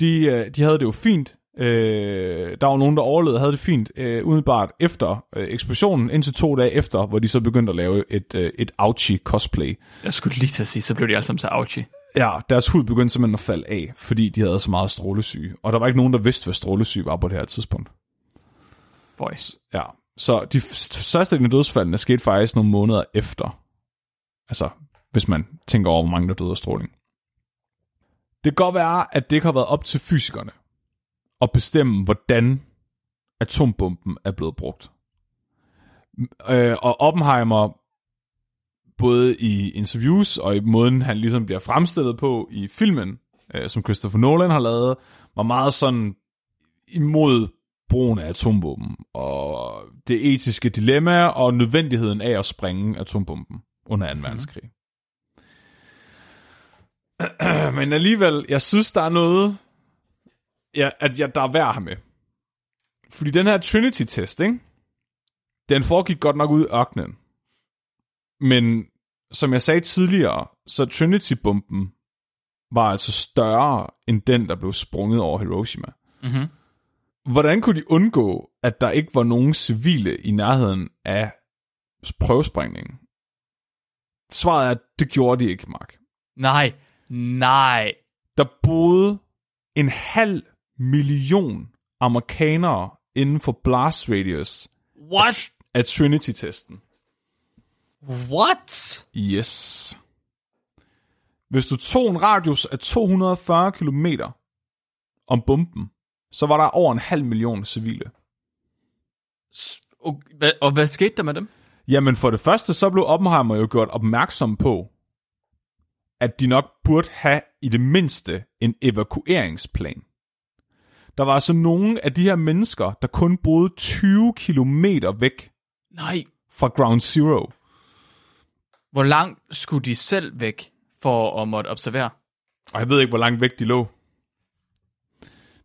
de, øh, de havde det jo fint. Øh, der var nogen, der overlevede havde det fint, øh, umiddelbart efter øh, eksplosionen, indtil to dage efter, hvor de så begyndte at lave et, øh, et Ouchie cosplay. Jeg skulle lige til at sige, så blev de alle sammen så ouchie. Ja, deres hud begyndte simpelthen at falde af, fordi de havde så meget strålesyge. Og der var ikke nogen, der vidste, hvad strålesyge var på det her tidspunkt. Boys. Ja, så de største af dødsfaldene skete faktisk nogle måneder efter. Altså, hvis man tænker over, hvor mange der døde af stråling. Det kan godt være, at det ikke har været op til fysikerne at bestemme, hvordan atombomben er blevet brugt. Øh, og Oppenheimer, både i interviews og i måden, han ligesom bliver fremstillet på i filmen, øh, som Christopher Nolan har lavet, var meget sådan imod brugen af atombomben, og det etiske dilemma og nødvendigheden af at springe atombomben under 2. verdenskrig. Men alligevel, jeg synes, der er noget, ja, at jeg, der er værd at have med. Fordi den her Trinity-test, ikke? den foregik godt nok ud i ørkenen. Men som jeg sagde tidligere, så Trinity-bomben var altså større end den, der blev sprunget over Hiroshima. Mm-hmm. Hvordan kunne de undgå, at der ikke var nogen civile i nærheden af prøvesprængningen? Svaret er, at det gjorde de ikke, Mark. Nej, nej. Der boede en halv million amerikanere inden for blast radius What? af Trinity-testen. What? Yes. Hvis du tog en radius af 240 km om bomben, så var der over en halv million civile. Og hvad, og hvad skete der med dem? Jamen for det første, så blev Oppenheimer jo gjort opmærksom på, at de nok burde have i det mindste en evakueringsplan. Der var altså nogle af de her mennesker, der kun boede 20 kilometer væk Nej. fra Ground Zero. Hvor langt skulle de selv væk for at måtte observere? Og jeg ved ikke, hvor langt væk de lå.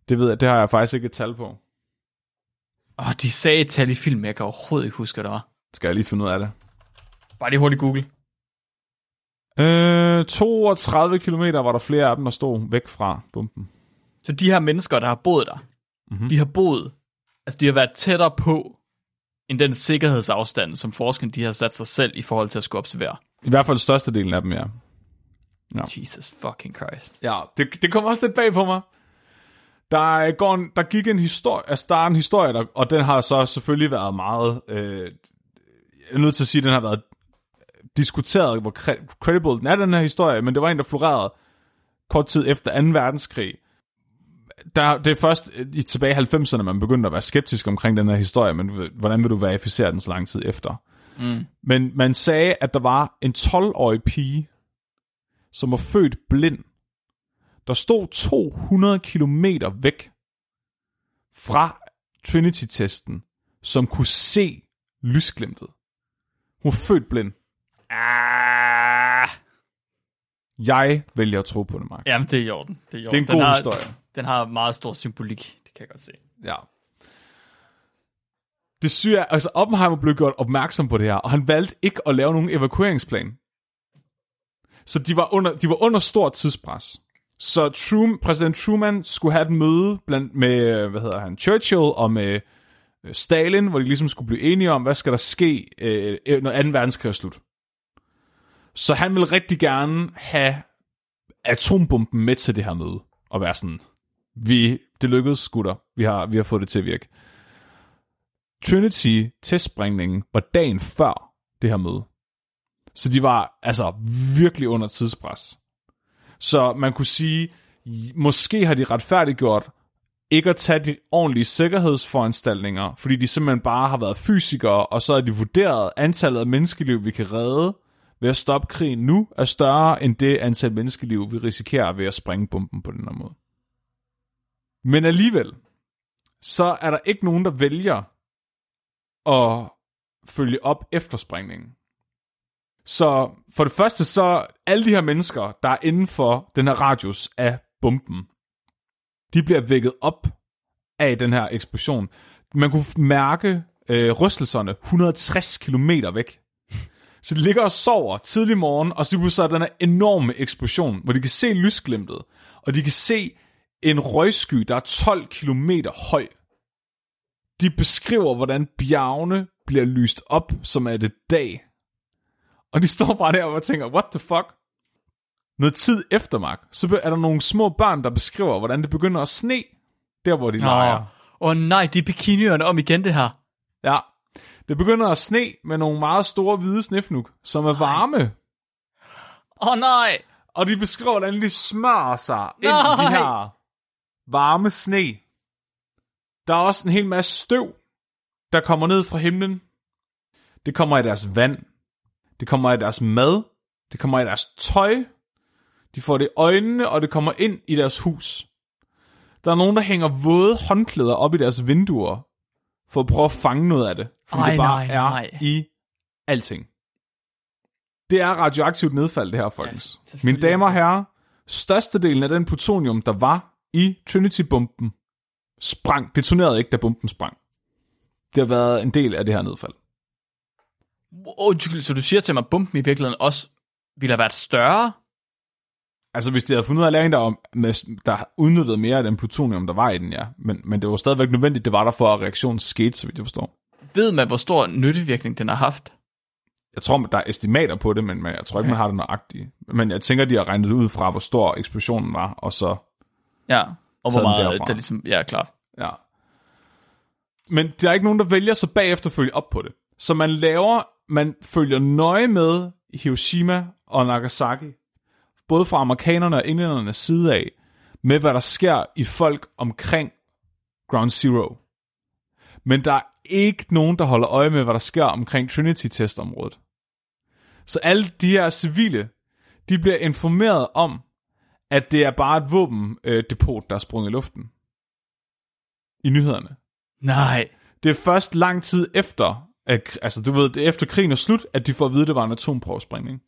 Det ved jeg, det har jeg faktisk ikke et tal på. Åh, de sagde et tal i filmen, jeg kan overhovedet ikke huske, hvad det var. Skal jeg lige finde ud af det. Bare lige hurtigt google. Øh, 32 kilometer var der flere af dem, der stod væk fra bomben. Så de her mennesker, der har boet der, mm-hmm. de har boet, altså de har været tættere på, end den sikkerhedsafstand, som forskerne de har sat sig selv i forhold til at skulle observere. I hvert fald størstedelen af dem, ja. Jesus fucking Christ. Ja, det, det kom også lidt bag på mig. Der, går en, der gik en historie, altså der er en historie, der, og den har så selvfølgelig været meget, øh, jeg er nødt til at sige, at den har været diskuteret, hvor cre- credible den er, den her historie, men det var en, der florerede kort tid efter 2. verdenskrig. Der, det er først i tilbage i 90'erne, man begyndte at være skeptisk omkring den her historie, men hvordan vil du verificere den så lang tid efter? Mm. Men man sagde, at der var en 12-årig pige, som var født blind, der stod 200 kilometer væk fra Trinity-testen, som kunne se lysglimtet. Hun var født blind. Ah, Jeg vælger at tro på det, Mark. jamen, det er i orden. Det er, i Det er orden. en den god har, historie. Den har meget stor symbolik, det kan jeg godt se. Ja. Det syge er, altså Oppenheimer blev gjort opmærksom på det her, og han valgte ikke at lave nogen evakueringsplan. Så de var under, de var under stort tidspres. Så Truman, præsident Truman skulle have et møde blandt med, øh, hvad hedder han, Churchill og med øh, Stalin, hvor de ligesom skulle blive enige om, hvad skal der ske, øh, øh når 2. verdenskrig er slut. Så han ville rigtig gerne have atombomben med til det her møde. og være sådan, vi, det lykkedes, gutter. Vi har, vi har fået det til at virke. Trinity testsprængningen var dagen før det her møde. Så de var altså virkelig under tidspres. Så man kunne sige, måske har de retfærdiggjort ikke at tage de ordentlige sikkerhedsforanstaltninger, fordi de simpelthen bare har været fysikere, og så har de vurderet antallet af menneskeliv, vi kan redde ved at stoppe krigen nu, er større end det antal menneskeliv, vi risikerer ved at sprænge bomben på den her måde. Men alligevel, så er der ikke nogen, der vælger at følge op efter sprængningen. Så for det første, så alle de her mennesker, der er inden for den her radius af bomben, de bliver vækket op af den her eksplosion. Man kunne mærke øh, rystelserne 160 km væk. Så de ligger og sover tidlig morgen, og så så er den her enorme eksplosion, hvor de kan se lysglimtet, og de kan se en røgsky, der er 12 km høj. De beskriver, hvordan bjergene bliver lyst op, som er det dag. Og de står bare der og tænker, what the fuck? Noget tid efter, Mark, så er der nogle små børn, der beskriver, hvordan det begynder at sne, der hvor de Nå. leger. Åh oh, nej, de er bikinierne om igen det her. Ja, det begynder at sne med nogle meget store hvide snefnuk, som er varme. Åh oh, nej! Og de beskriver, hvordan de smører sig nej. ind i de her varme sne. Der er også en hel masse støv, der kommer ned fra himlen. Det kommer i deres vand. Det kommer i deres mad. Det kommer i deres tøj. De får det i øjnene, og det kommer ind i deres hus. Der er nogen, der hænger våde håndklæder op i deres vinduer, for at prøve at fange noget af det. For Ej, det bare nej, er nej. i alting. Det er radioaktivt nedfald, det her, folkens. Ja, Mine damer og herrer, størstedelen af den plutonium, der var i Trinity-bomben, sprang, detonerede ikke, da bomben sprang. Det har været en del af det her nedfald. Undskyld, så du siger til mig, at bomben i virkeligheden også ville have været større? Altså, hvis de havde fundet ud af læring, der, med, der udnyttede mere af den plutonium, der var i den, ja. Men, men det var stadigvæk nødvendigt, det var der for, at reaktionen skete, så vidt jeg forstår. Ved man, hvor stor nyttevirkning den har haft? Jeg tror, der er estimater på det, men, jeg tror ikke, okay. man har det nøjagtigt. Men jeg tænker, de har regnet ud fra, hvor stor eksplosionen var, og så... Ja, og hvor meget det ligesom... Ja, klart. Ja. Men der er ikke nogen, der vælger så bagefter at følge op på det. Så man laver, man følger nøje med Hiroshima og Nagasaki både fra amerikanerne og englændernes side af, med hvad der sker i folk omkring Ground Zero. Men der er ikke nogen, der holder øje med, hvad der sker omkring Trinity-testområdet. Så alle de her civile, de bliver informeret om, at det er bare et våbendepot, der er sprunget i luften. I nyhederne. Nej. Det er først lang tid efter, at, altså du ved, det er efter krigen er slut, at de får at vide, at det var en atomprøvesprængning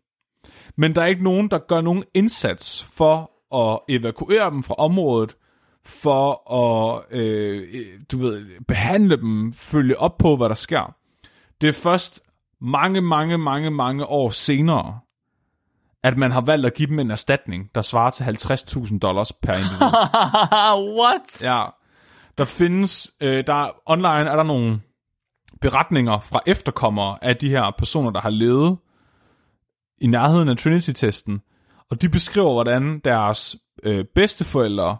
men der er ikke nogen, der gør nogen indsats for at evakuere dem fra området, for at, øh, du ved, behandle dem, følge op på, hvad der sker. Det er først mange, mange, mange, mange år senere, at man har valgt at give dem en erstatning, der svarer til 50.000 dollars per individ. What? Ja. Der findes, øh, der online er der nogle beretninger fra efterkommere af de her personer, der har levet i nærheden af Trinity-testen, og de beskriver, hvordan deres øh, bedsteforældre,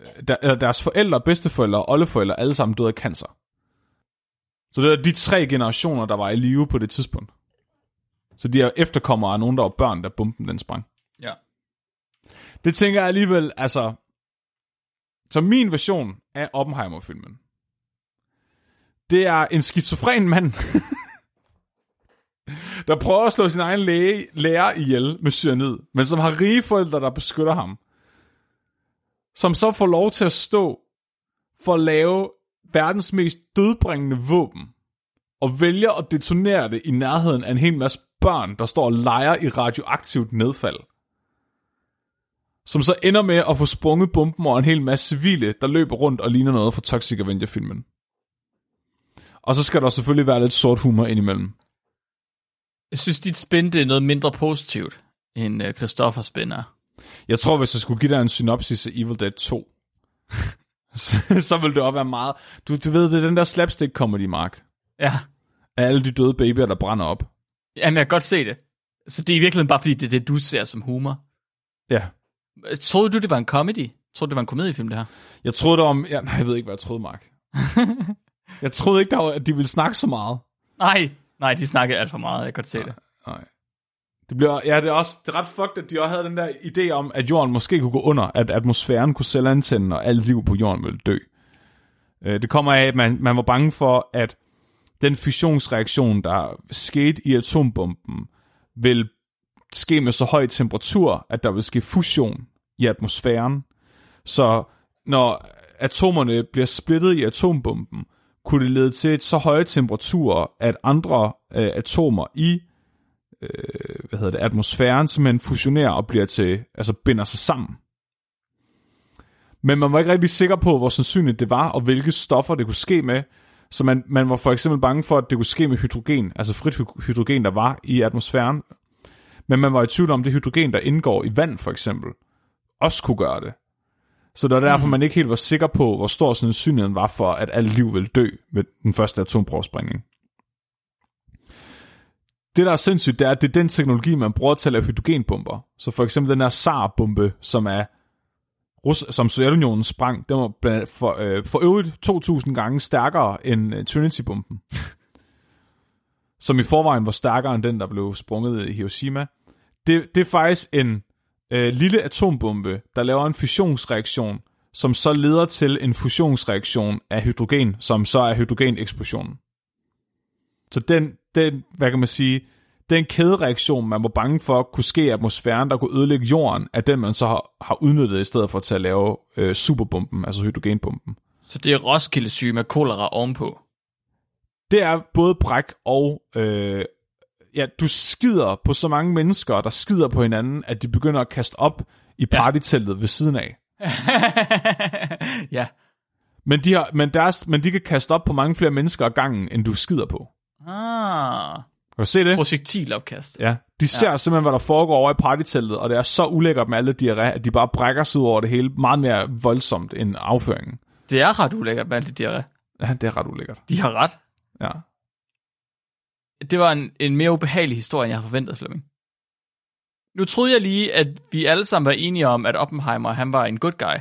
øh, der, eller deres forældre, bedsteforældre og oldeforældre alle sammen døde af cancer. Så det er de tre generationer, der var i live på det tidspunkt. Så de er efterkommere af nogen, der var børn, da bomben den sprang. Ja. Det tænker jeg alligevel, altså... Så min version af Oppenheimer-filmen, det er en skizofren mand, der prøver at slå sin egen læge, lærer ihjel med cyanid, men som har rige forældre, der beskytter ham. Som så får lov til at stå for at lave verdens mest dødbringende våben, og vælger at detonere det i nærheden af en hel masse børn, der står og leger i radioaktivt nedfald. Som så ender med at få sprunget bomben over en hel masse civile, der løber rundt og ligner noget fra Toxic Avenger-filmen. Og så skal der selvfølgelig være lidt sort humor indimellem. Jeg synes, dit spin det er noget mindre positivt, end uh, Christoffer spinner. Jeg tror, hvis jeg skulle give dig en synopsis af Evil Dead 2, så, så ville det også være meget... Du, du ved, det er den der slapstick-comedy, Mark. Ja. Af alle de døde babyer, der brænder op. Jamen, jeg kan godt se det. Så det er i virkeligheden bare, fordi det er det, du ser som humor. Ja. Troede du, det var en comedy? troede, det var en komediefilm, det her. Jeg troede om... Ja, nej, jeg ved ikke, hvad jeg troede, Mark. jeg troede ikke, der var, at de ville snakke så meget. Nej, nej, de snakkede alt for meget. Jeg kan godt se det. Nej. Det bliver, ja, det er også det er ret fucked, at de også havde den der idé om, at jorden måske kunne gå under, at atmosfæren kunne selv antænde, og alt liv på jorden ville dø. Øh, Det kommer af, at man, man var bange for, at den fusionsreaktion, der skete i atombomben, vil ske med så høj temperatur, at der vil ske fusion i atmosfæren. Så når atomerne bliver splittet i atombomben, kunne det lede til et så høje temperaturer, at andre øh, atomer i øh, hvad hedder det, atmosfæren simpelthen fusionerer og bliver til, altså binder sig sammen. Men man var ikke rigtig sikker på, hvor sandsynligt det var, og hvilke stoffer det kunne ske med. Så man, man var for eksempel bange for, at det kunne ske med hydrogen, altså frit hydrogen, der var i atmosfæren. Men man var i tvivl om, det hydrogen, der indgår i vand for eksempel, også kunne gøre det. Så det var derfor, mm. man ikke helt var sikker på, hvor stor sandsynligheden var for, at alt liv ville dø ved den første atomprøvesprængning. Det, der er sindssygt, det er, at det er den teknologi, man bruger til at lave hydrogenbomber. Så for eksempel den her SAR-bombe, som er Rus- som Sovjetunionen sprang, den var blandt- for, øh, for øvrigt 2.000 gange stærkere end øh, Trinity-bomben. som i forvejen var stærkere end den, der blev sprunget i Hiroshima. Det, det er faktisk en øh, lille atombombe, der laver en fusionsreaktion, som så leder til en fusionsreaktion af hydrogen, som så er hydrogeneksplosionen. Så den, den, hvad kan man sige, den kædereaktion, man var bange for kunne ske i atmosfæren, der kunne ødelægge jorden, er den, man så har, har udnyttet i stedet for til at lave øh, superbomben, altså hydrogenbomben. Så det er Roskilde syge med kolera ovenpå. Det er både bræk og... Øh, ja, du skider på så mange mennesker, der skider på hinanden, at de begynder at kaste op i partyteltet ved siden af. ja. Men de, har, men, deres, men de kan kaste op på mange flere mennesker ad gangen, end du skider på. Ah. Kan du se det? Projektilopkast. Ja. De ser ja. simpelthen, hvad der foregår over i partyteltet, og det er så ulækkert med alle diarré, at de bare brækker sig ud over det hele meget mere voldsomt end afføringen. Det er ret ulækkert med alt det diarré. Ja, det er ret ulækkert. De har ret. Ja. Det var en, en mere ubehagelig historie, end jeg havde forventet, Flemming. Nu troede jeg lige, at vi alle sammen var enige om, at Oppenheimer, han var en good guy.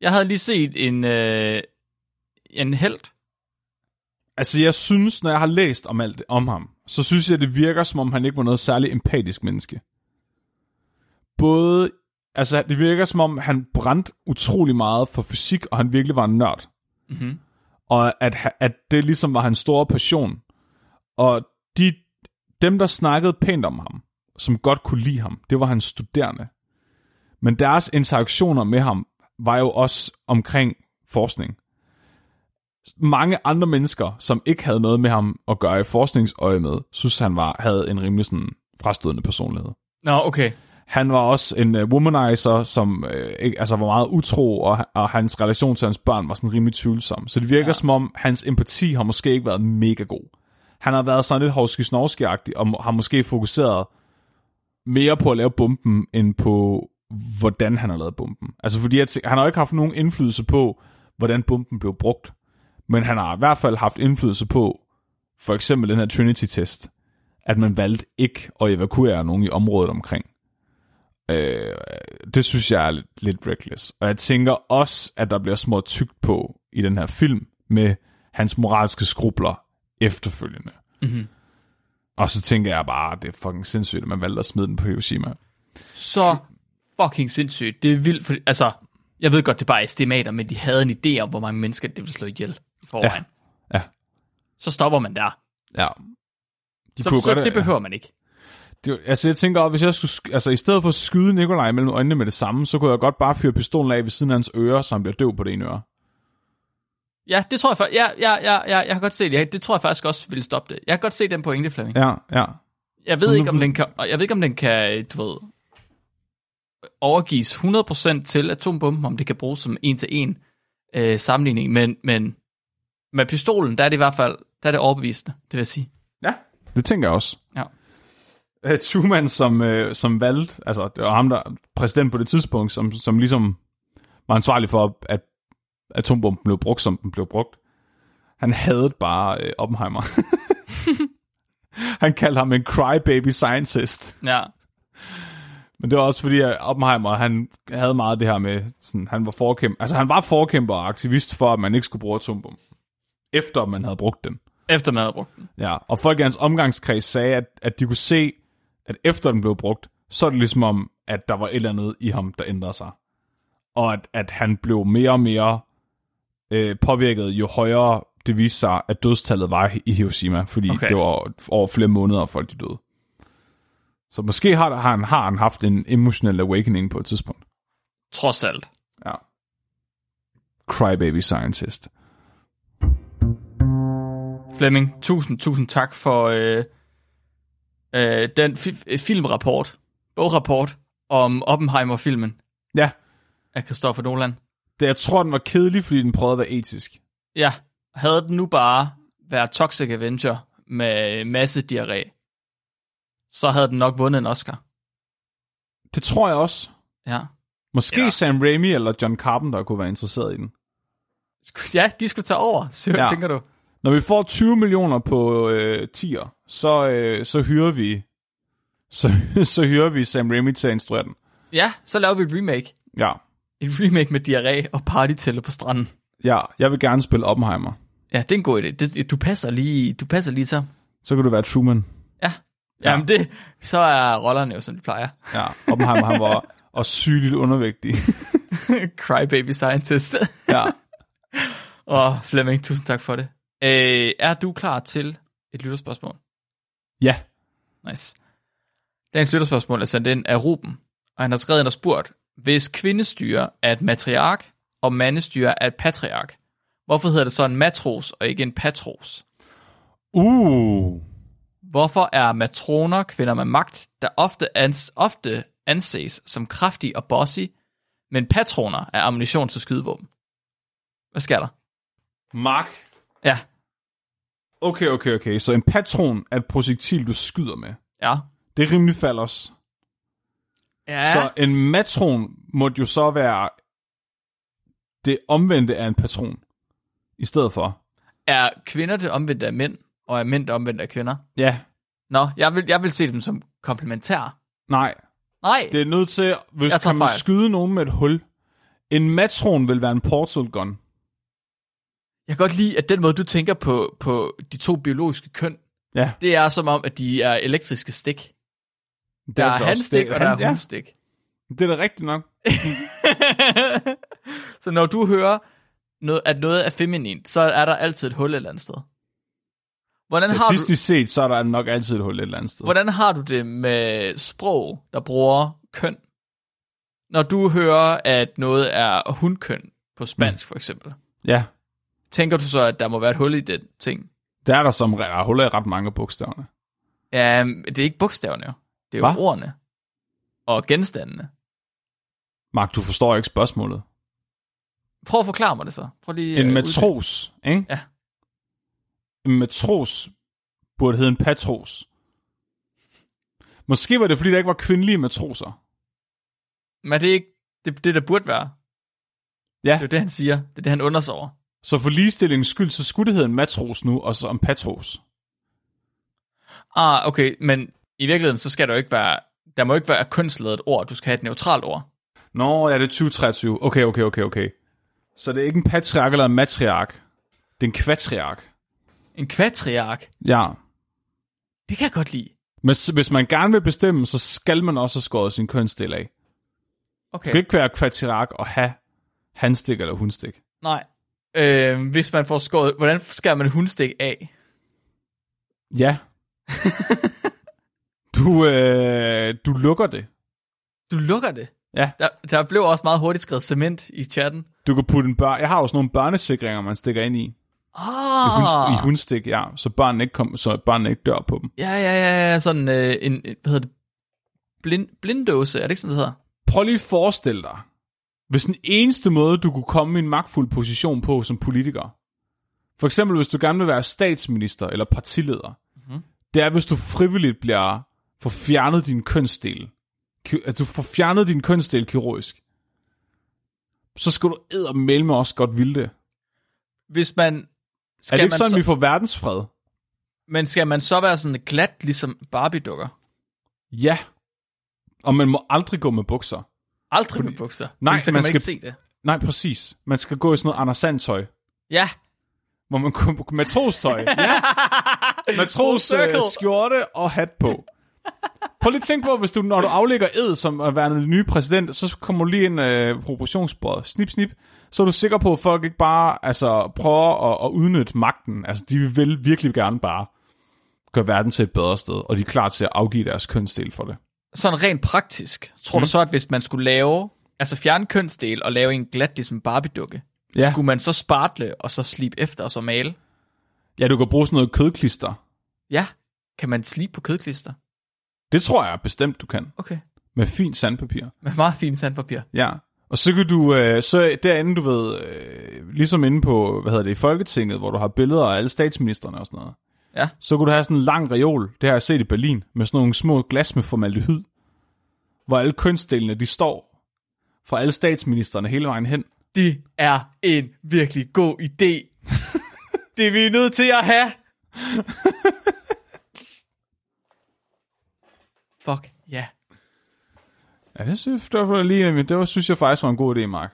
Jeg havde lige set en, øh, en held. Altså, jeg synes, når jeg har læst om alt om ham, så synes jeg, det virker, som om han ikke var noget særligt empatisk menneske. Både, altså, det virker, som om han brændte utrolig meget for fysik, og han virkelig var en nørd. Mm-hmm. Og at, at det ligesom var hans store passion. Og de, dem, der snakkede pænt om ham, som godt kunne lide ham, det var hans studerende. Men deres interaktioner med ham var jo også omkring forskning. Mange andre mennesker, som ikke havde noget med ham at gøre i forskningsøje med, synes han var, havde en rimelig sådan frastødende personlighed. Nå, okay. Han var også en uh, womanizer, som ikke, altså var meget utro, og, og hans relation til hans børn var sådan rimelig tvivlsom. Så det virker ja. som om, hans empati har måske ikke været mega god. Han har været sådan lidt hovski snovski og har måske fokuseret mere på at lave bomben, end på, hvordan han har lavet bomben. Altså fordi jeg han har jo ikke haft nogen indflydelse på, hvordan bomben blev brugt. Men han har i hvert fald haft indflydelse på, for eksempel den her Trinity-test, at man valgte ikke at evakuere nogen i området omkring. Øh, det synes jeg er lidt, lidt reckless. Og jeg tænker også, at der bliver små tygt på i den her film, med hans moralske skrubler efterfølgende. Mm-hmm. Og så tænker jeg bare, det er fucking sindssygt, at man valgte at smide den på Hiroshima. Så fucking sindssygt. Det er vildt, for, altså, jeg ved godt, det er bare estimater, men de havde en idé om, hvor mange mennesker det ville slå ihjel i forvejen. Ja. ja. Så stopper man der. Ja. De så så det behøver man ikke. Det, altså jeg tænker, hvis jeg skulle, altså i stedet for at skyde Nikolaj mellem øjnene med det samme, så kunne jeg godt bare fyre pistolen af ved siden af hans øre, så han bliver døv på det ene øre. Ja, det tror jeg faktisk. Ja, ja, ja, ja, jeg har godt set det. Det tror jeg faktisk også ville stoppe det. Jeg har godt set den pointe, Flemming. Ja, ja. Jeg ved, ikke, om den kan, jeg ved ikke, om den kan, du ved, overgives 100% til atombomben, om det kan bruges som en-til-en øh, sammenligning, men, men med pistolen, der er det i hvert fald, der er det overbevisende, det vil jeg sige. Ja, det tænker jeg også. Ja. Uh, Truman, som, uh, som valgte, altså det var ham, der præsident på det tidspunkt, som, som ligesom var ansvarlig for, at atombomben blev brugt, som den blev brugt. Han havde bare uh, Oppenheimer. han kaldte ham en crybaby scientist. Ja. Men det var også fordi, at Oppenheimer, han havde meget det her med, sådan, han var forkæmper, altså han var forkæmper og aktivist for, at man ikke skulle bruge atombomben, efter man havde brugt den. Efter man havde brugt den. Ja, og folk i hans omgangskreds sagde, at, at de kunne se, at efter den blev brugt, så er det ligesom om, at der var et eller andet i ham, der ændrede sig. Og at, at han blev mere og mere øh, påvirket, jo højere det viste sig, at dødstallet var i Hiroshima, fordi Okay. det var over flere måneder, folk de døde. Så måske har, har, han, har han haft en emotional awakening på et tidspunkt. Trods alt. Ja. Crybaby scientist. Flemming, tusind, tusind tak for øh, øh, den fi- øh, filmrapport, bograpport om Oppenheimer-filmen Ja, af Christopher Nolan. Det, jeg tror, den var kedelig, fordi den prøvede at være etisk. Ja, havde den nu bare været Toxic Avenger med masse diarré, så havde den nok vundet en Oscar. Det tror jeg også. Ja. Måske Ja. Sam Raimi eller John Carpenter kunne være interesseret i den. Ja, de skulle tage over, så. Ja. tænker du. Når vi får 20 millioner på øh, tier, så, øh, så hyrer vi så, så hyrer vi Sam Raimi til at instruere den. Ja, så laver vi et remake. Ja. Et remake med diarré og partytælle på stranden. ja, jeg vil gerne spille Oppenheimer. Ja, det er en god idé. Det, du passer lige, du passer lige til. Så kan du være Truman. Ja. Jamen det, så er rollerne jo, som de plejer. Ja, Oppenheimer han var og sygeligt undervægtig. Crybaby scientist. ja. og Flemming, tusind tak for det. Øh, er du klar til et lytterspørgsmål? ja. Nice. Dagens lytterspørgsmål er sendt ind af Ruben, og han har skrevet ind og spurgt, hvis kvindestyre er et matriark, og mandestyre er et patriark, hvorfor hedder det så en matros og ikke en patros? Uh. Hvorfor er matroner kvinder med magt, der ofte, ans, ofte anses som kraftige og bossy, men patroner er ammunition til skydevåben? Hvad sker der? Mark. Ja, Okay, okay, okay. Så en patron er et projektil, du skyder med. ja. Det er rimelig falders. Ja, Så en matron må jo så være det omvendte af en patron. I stedet for. er kvinder det omvendte af mænd, og er mænd det omvendte af kvinder? Ja. Nå, jeg vil, jeg vil se dem som komplementær. Nej. Nej, Det er nødt til, hvis kan man fejl. skyde nogen med et hul. En matron vil være en portal gun. jeg kan godt lide, at den måde, du tænker på, på de to biologiske køn, Ja. det er som om, at de er elektriske stik. Det Der er også. handstik, og der er han- ja, hundstik. Det er da rigtigt nok. så når du hører, noget, at noget er feminint, så er der altid et hul et eller andet sted. Hvordan har, du, set, så er der nok altid et hul et eller andet sted. hvordan har du det med sprog, der bruger køn? Når du hører, at noget er hundkøn på spansk, for eksempel, Ja. tænker du så, at der må være et hul i den ting? Der er der som der er huller i ret mange bogstaverne. Ja, det er ikke bogstaverne jo. Det er jo Hva? ordene. Og genstandene. Mark, du forstår ikke spørgsmålet. Prøv at forklare mig det så. Prøv lige, En øh, matros, ikke? Ja. En matros burde hedde en patros. Måske var det, fordi der ikke var kvindelige matroser. Men det er ikke det, det, der burde være. Ja. Det er jo det, han siger. Det er det, han undersover. Så for ligestillingens skyld, så skulle det hedde en matros nu, og så en patros. Ah, okay, men i virkeligheden, så skal der jo ikke være, der må ikke være kønsladet ord. Du skal have et neutralt ord. Nå, ja, det er 2023. Okay, okay, okay, okay. Så det er ikke en patriark eller en matriark. Det er en kvatriark. En kvatriark, Ja. det kan jeg godt lide. Men hvis man gerne vil bestemme, så skal man også have skåret sin kønsdel af. Okay, Det kan ikke være kvatriark og have hanstik eller hundstik. nej. Øh, hvis man får skåret, hvordan skærer man hundstik af? Ja. du, øh, du lukker det. Du lukker det. Ja. Der, der blev også meget hurtigt skrevet cement i chatten. Du kan putte en børn... Jeg har også nogle børnesikringer, man stikker ind i. I, Ah, hunds, I hundstik, ja. Så børnene ikke, kom, så børnene ikke dør på dem. ja, ja, ja, ja, sådan øh, en, en, hvad hedder det, Blind, blinddåse, er det ikke sådan, det hedder? Prøv lige at forestille dig, hvis den eneste måde, du kunne komme i en magtfuld position på som politiker, for eksempel hvis du gerne vil være statsminister eller partileder, mm-hmm. det er, hvis du frivilligt bliver får fjernet din kønsdel. At du får fjernet din kønsdel kirurgisk. Så skal du eddermale med også godt ville det. Hvis man... Skal er det ikke man sådan, så, vi får verdensfred? Men skal man så være sådan glat, ligesom Barbie-dukker? Ja. Og man må aldrig gå med bukser. Aldrig med bukser. Nej, fordi så man man, ikke skal- se det. Nej, præcis. Man skal gå i sådan noget Anders Sand-tøj. Ja, Hvor man på matrostøj. Ja. Matros øh, skjorte og hat på. Prøv lige at tænke på, hvis du, når du aflægger ed som at være den nye præsident, så kommer du lige ind øh, proportionsbordet. Snip, snip. Så er du sikker på, at folk ikke bare altså, prøver at, at udnytte magten. Altså, de vil virkelig gerne bare gøre verden til et bedre sted, og de er klar til at afgive deres kønsdel for det. sådan rent praktisk. Tror mm. du så, at hvis man skulle lave, altså fjerne kønsdel og lave en glat ligesom Barbie-dukke, Ja. skulle man så spartle og så slibe efter og så male? Ja, du kan bruge sådan noget kødklister. Ja, kan man slibe på kødklister? Det tror jeg bestemt, du kan. Okay, Med fint sandpapir. med meget fint sandpapir. Ja. Og så kan du, øh, så derinde, du ved, øh, ligesom inde på, hvad hedder det, i Folketinget, hvor du har billeder af alle statsministerne og sådan noget. Ja. Så kunne du have sådan en lang reol, det har jeg set i Berlin, med sådan nogle små glas med formaldehyd, hvor alle kønsdelene, de står fra alle statsministerne hele vejen hen. Det er en virkelig god idé. det er vi nødt til at have. Fuck, ja. Ja, det synes, det var lige, det var, synes jeg faktisk var en god idé, Mark.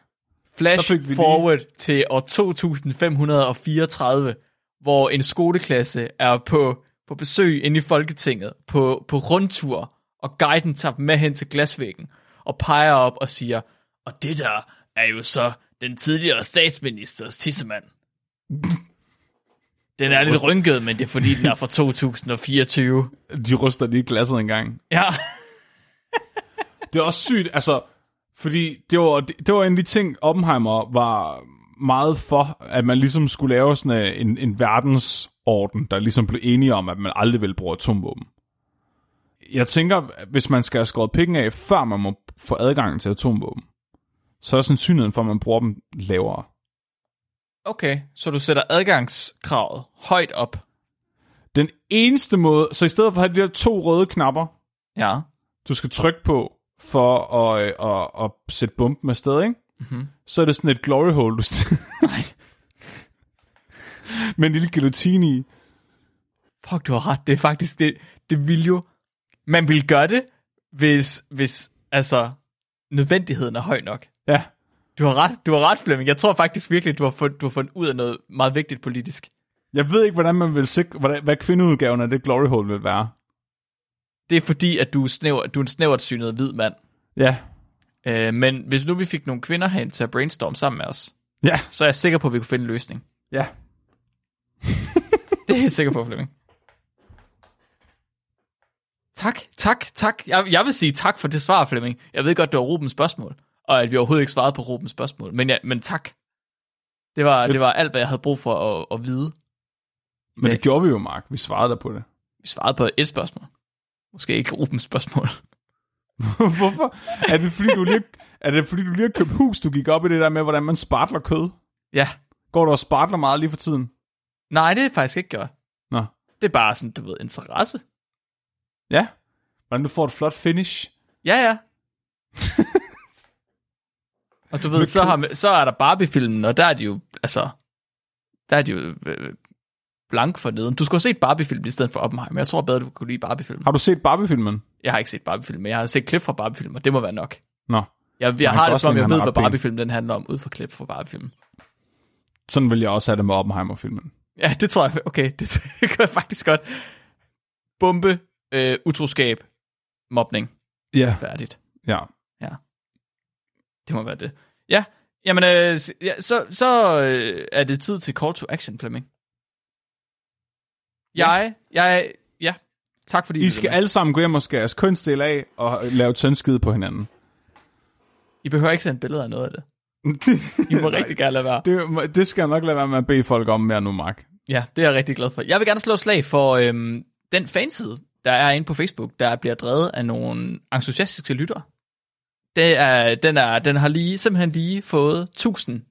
Flash vi lige- forward til år 2534, hvor en skoleklasse er på, på besøg inde i Folketinget, på, på rundtur, og guiden tager dem med hen til glasvæggen, og peger op og siger, og det der er jo så den tidligere statsministers tissemand. Den er lidt rynket, men det er fordi, den er fra 2024. De ryster lige glasset en gang. Ja, Det er også sygt, altså, fordi det var, det, det var en af de ting, Oppenheimer var meget for, at man ligesom skulle lave sådan en, en verdensorden, der ligesom blev enige om, at man aldrig ville bruge atomvåben. Jeg tænker, hvis man skal have skåret pikken af, før man må få adgang til atomvåben, så er sandsynligheden for, at man bruger dem lavere. Okay, så du sætter adgangskravet højt op. Den eneste måde, så i stedet for at have de der to røde knapper, Ja, du skal trykke på for at, øh, at, at sætte bomben afsted, ikke? Mm-hmm. Så er det sådan et glory hole, du nej. med en lille guillotine i. Fuck, du har ret. Det er faktisk, det, det vil jo... Man vil gøre det, hvis, hvis altså, nødvendigheden er høj nok. Ja, Du har ret, du har ret, Flemming. Jeg tror faktisk virkelig, du har fundet, du har fundet ud af noget meget vigtigt politisk. jeg ved ikke, hvordan man vil sikre, hvordan, hvad kvindeudgaven af det glory hole vil være. Det er fordi, at du er, snæver, du er en snævert synet hvid mand. Ja, Øh, men hvis nu vi fik nogle kvinder hen til at brainstorme sammen med os, ja, så er jeg sikker på, at vi kunne finde en løsning. ja. Det er jeg helt sikker på, Flemming. Tak, tak, tak. Jeg, jeg vil sige tak for det svar, Flemming. Jeg ved godt, det var Rubens spørgsmål, og at vi overhovedet ikke svarede på Rubens spørgsmål. Men, ja, men tak. Det var, det var alt, hvad jeg havde brug for at, at vide. Men det gjorde vi jo, Mark. Vi svarede der på det. Vi svarede på et spørgsmål. Måske ikke Rubens spørgsmål. Hvorfor? Er det, fordi du lige, er det fordi, du lige har købt hus, du gik op i det der med, hvordan man spartler kød? Ja. Går du og spartler meget lige for tiden? Nej, det er faktisk ikke gjort. Nå. Det er bare sådan, du ved, interesse. Ja. Hvordan du får et flot finish. Ja, ja. og du ved, så, har, så er der Barbie-filmen, og der er de jo, altså, der er de jo øh, blank for neden. Du skulle have set Barbie-film i stedet for Oppenheimer. Jeg tror bedre, du kunne lide Barbie-film. Har du set Barbie-filmen? Jeg har ikke set Barbie-film, men jeg har set klip fra Barbie-film, og det må være nok. Nå. Jeg, jeg har det som om, jeg ved, hvad ret pæn. Barbie-film den handler om, ud fra klip fra Barbie-film. Sådan vil jeg også have det med Oppenheimer-filmen. Ja, det tror jeg, okay, det, det kan jeg faktisk godt. Bombe, øh, utroskab, mobning, Ja. færdigt. Ja. Det må være det. Ja, jamen, øh, ja, så, så øh, er det tid til call to action, Flemming. Jeg, jeg, ja, tak fordi I skal alle sammen gå hjem og skære jeres kønsdel af og lave tyndskide på hinanden. I behøver ikke sende billeder af noget af det. I må rigtig gerne lade være. Det, det skal jeg nok lade være med at bede folk om mere nu, Mark. Ja, det er jeg rigtig glad for. Jeg vil gerne slå slag for øhm, den fanside, der er inde på Facebook, der bliver drevet af nogle entusiastiske lyttere. Det er, den, er, den har lige, simpelthen lige fået 1000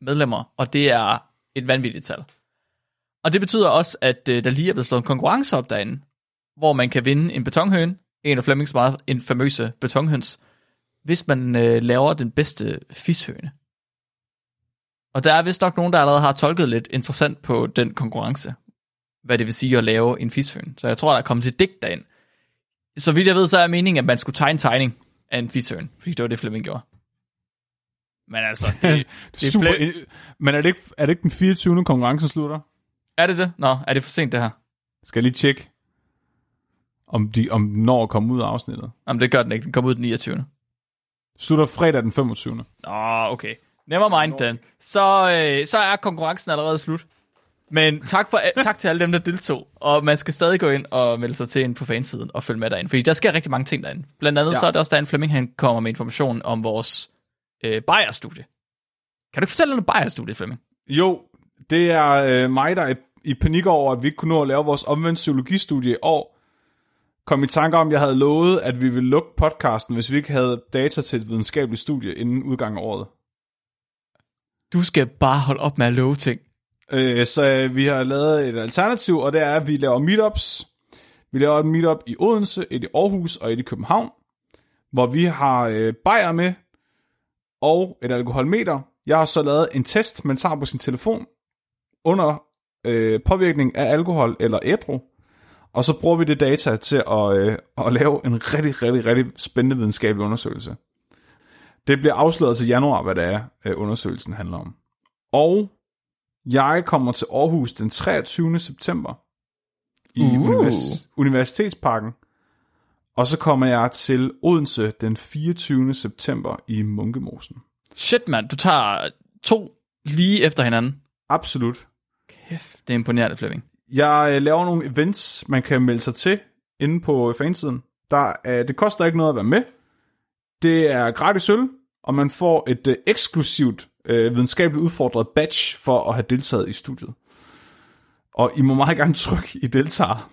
medlemmer, og det er et vanvittigt tal. Og det betyder også, at øh, der lige er blevet slået en konkurrence op derinde, hvor man kan vinde en betonhøn, en af Flemmings meget en famøse betonhøns, hvis man øh, laver den bedste fishøne. Og der er vist nok nogen, der allerede har tolket lidt interessant på den konkurrence, hvad det vil sige at lave en fishøne. Så jeg tror, der er kommet til digt derind. så vidt jeg ved, så er meningen, at man skulle tegne tegning af en fishøn, fordi det var det, Flemming gjorde. Men altså, det, det er Super. Men er det, ikke, er det ikke den 24. konkurrencen slutter? Er det det? Nå, er det for sent det her? Skal jeg lige tjekke, om, de, om den når at komme ud af afsnittet. Jamen, det gør den ikke. Den kommer ud den 29. Slutter fredag den 25. Nå, okay. Never mind then. Så, øh, så er konkurrencen allerede slut. Men tak, for, tak til alle dem, der deltog. Og man skal stadig gå ind og melde sig til ind på fansiden og følge med derinde. Fordi der sker rigtig mange ting derinde. Blandt andet ja. Så er det også, Dan Flemming han kommer med information om vores øh, Bayer-studie. Kan du ikke fortælle noget om Bayer-studiet, Flemming? Jo, det er øh, mig, der er i panik over, at vi ikke kunne nå at lave vores omvendt psykologistudie i år. Kom i tanke om, at jeg havde lovet, at vi ville lukke podcasten, hvis vi ikke havde data til et videnskabeligt studie inden udgangen af året. Du skal bare holde op med at love ting. Øh, så øh, vi har lavet et alternativ, og det er, at vi laver meetups. Vi laver et meetup i Odense, et i Aarhus og et i København, hvor vi har øh, bajer med og et alkoholmeter. Jeg har så lavet en test, man tager på sin telefon under øh, påvirkning af alkohol eller ædru. Og så bruger vi det data til at, øh, at lave en rigtig, rigtig, rigtig spændende videnskabelig undersøgelse. Det bliver afsløret til januar, hvad det er, øh, undersøgelsen handler om. Og jeg kommer til Aarhus den 23. september i Uh. univers- Universitetsparken. Og så kommer jeg til Odense den 24. september i Munkemosen. Shit, mand. Du tager to lige efter hinanden. Absolut. Kæft, det er imponerende, Flemming. Jeg øh, laver nogle events, man kan melde sig til inde på fansiden. Der, er, det koster ikke noget at være med. Det er gratis øl, og man får et øh, eksklusivt øh, videnskabeligt udfordret badge for at have deltaget i studiet. Og I må meget gerne trykke i deltager,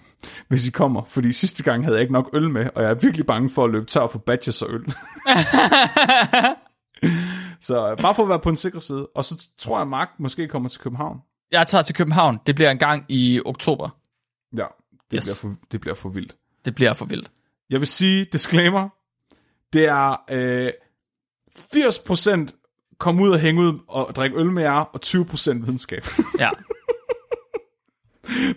hvis I kommer, fordi sidste gang havde jeg ikke nok øl med, og jeg er virkelig bange for at løbe tør for badges og øl. så øh, bare for at være på en sikker side. Og så tror jeg, at Mark måske kommer til København. Jeg tager til København. Det bliver en gang i oktober. Ja, det, yes. bliver, for, det bliver for vildt. Det bliver for vildt. Jeg vil sige, disclaimer, det er øh, 80% komme ud og hænge ud og drikke øl med jer, og 20% videnskab. Ja.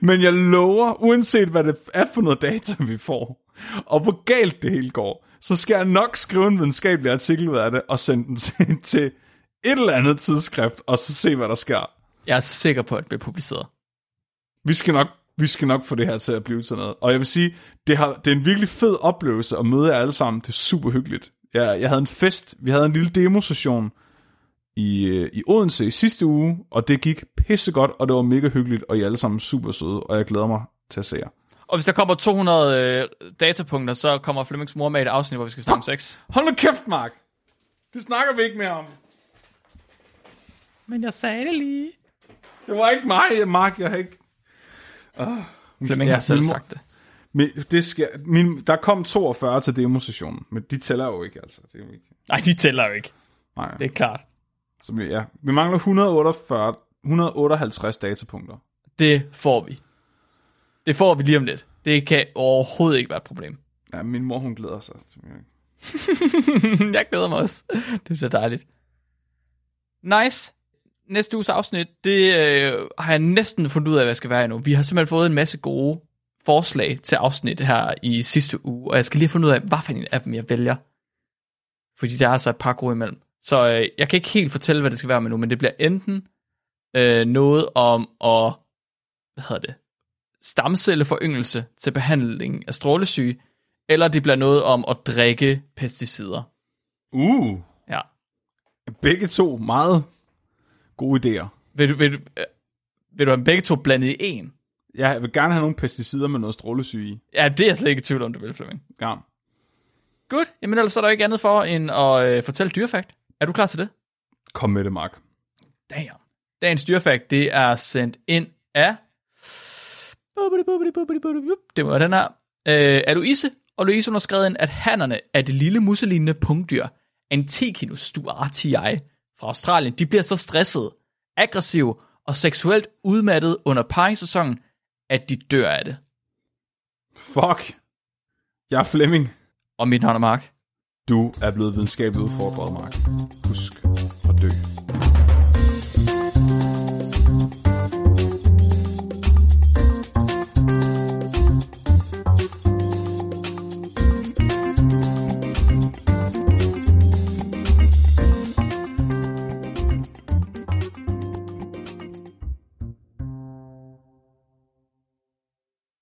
Men jeg lover, uanset hvad det er for noget data, vi får, og hvor galt det hele går, så skal jeg nok skrive en videnskabelig artikel ud af det, og sende den til, til et eller andet tidsskrift, og så se, hvad der sker. Jeg er sikker på, at det bliver publiceret. Vi skal nok, vi skal nok få det her til at blive til noget. Og jeg vil sige, det, har, det er en virkelig fed oplevelse at møde jer alle sammen. Det er super hyggeligt. Jeg, jeg havde en fest, vi havde en lille demosession i, øh, i Odense i sidste uge, og det gik pissegodt, og det var mega hyggeligt, og I er alle sammen super søde, og jeg glæder mig til at se jer. Og hvis der kommer 200 øh, datapunkter, så kommer Flemmings mor med i et afsnit, hvor vi skal snakke om sex. Hold nu kæft, Mark! Det snakker vi ikke mere om. Men jeg sagde det lige. Det var ikke mig, Mark. Jeg har ikke... Flemming Ja, har selv sagt det. Men det skal, min, der kom 42 til demosessionen, men de tæller jo ikke, altså. Det er jo ikke... Nej, de tæller jo ikke. Nej. Det er klart. Så vi, ja, vi mangler 148, 158 datapunkter. Det får vi. Det får vi lige om lidt. Det kan overhovedet ikke være et problem. Ja, min mor, hun glæder sig. jeg glæder mig også. Det er så dejligt. Nice. Næste uges afsnit, det øh, har jeg næsten fundet ud af, hvad jeg skal være nu. Vi har simpelthen fået en masse gode forslag til afsnit her i sidste uge, og jeg skal lige have fundet ud af, hvad for en af dem jeg vælger. Fordi der er altså et par gode imellem. Så øh, jeg kan ikke helt fortælle, hvad det skal være med nu, men det bliver enten øh, noget om at, hvad hedder det, stamcelleforyngelse til behandling af strålesyge, eller det bliver noget om at drikke pesticider. Uh, Ja. begge to meget gode idéer. Vil du, vil, du, øh, vil du have begge to blandet i en? Ja, jeg vil gerne have nogle pesticider med noget strålesyge i. Ja, det er jeg slet ikke i tvivl om, du vil, Flemming. Ja. Good. Jamen ellers er der ikke andet for end at øh, fortælle dyrefakt. Er du klar til det? Kom med det, Mark. Damn. Dagens dyrefakt, det er sendt ind af... Det var den her. Øh, er Louise, og Louise hun har skrevet ind, at hannerne af det lille muselignende punktdyr, Antechinus stuartii fra Australien, de bliver så stressede, aggressive og seksuelt udmattet under paringssæsonen, at de dør af det. Fuck. Jeg er Flemming. Og mit navn er Mark. Du er blevet videnskabeligt udfordret, Mark. Husk at dø.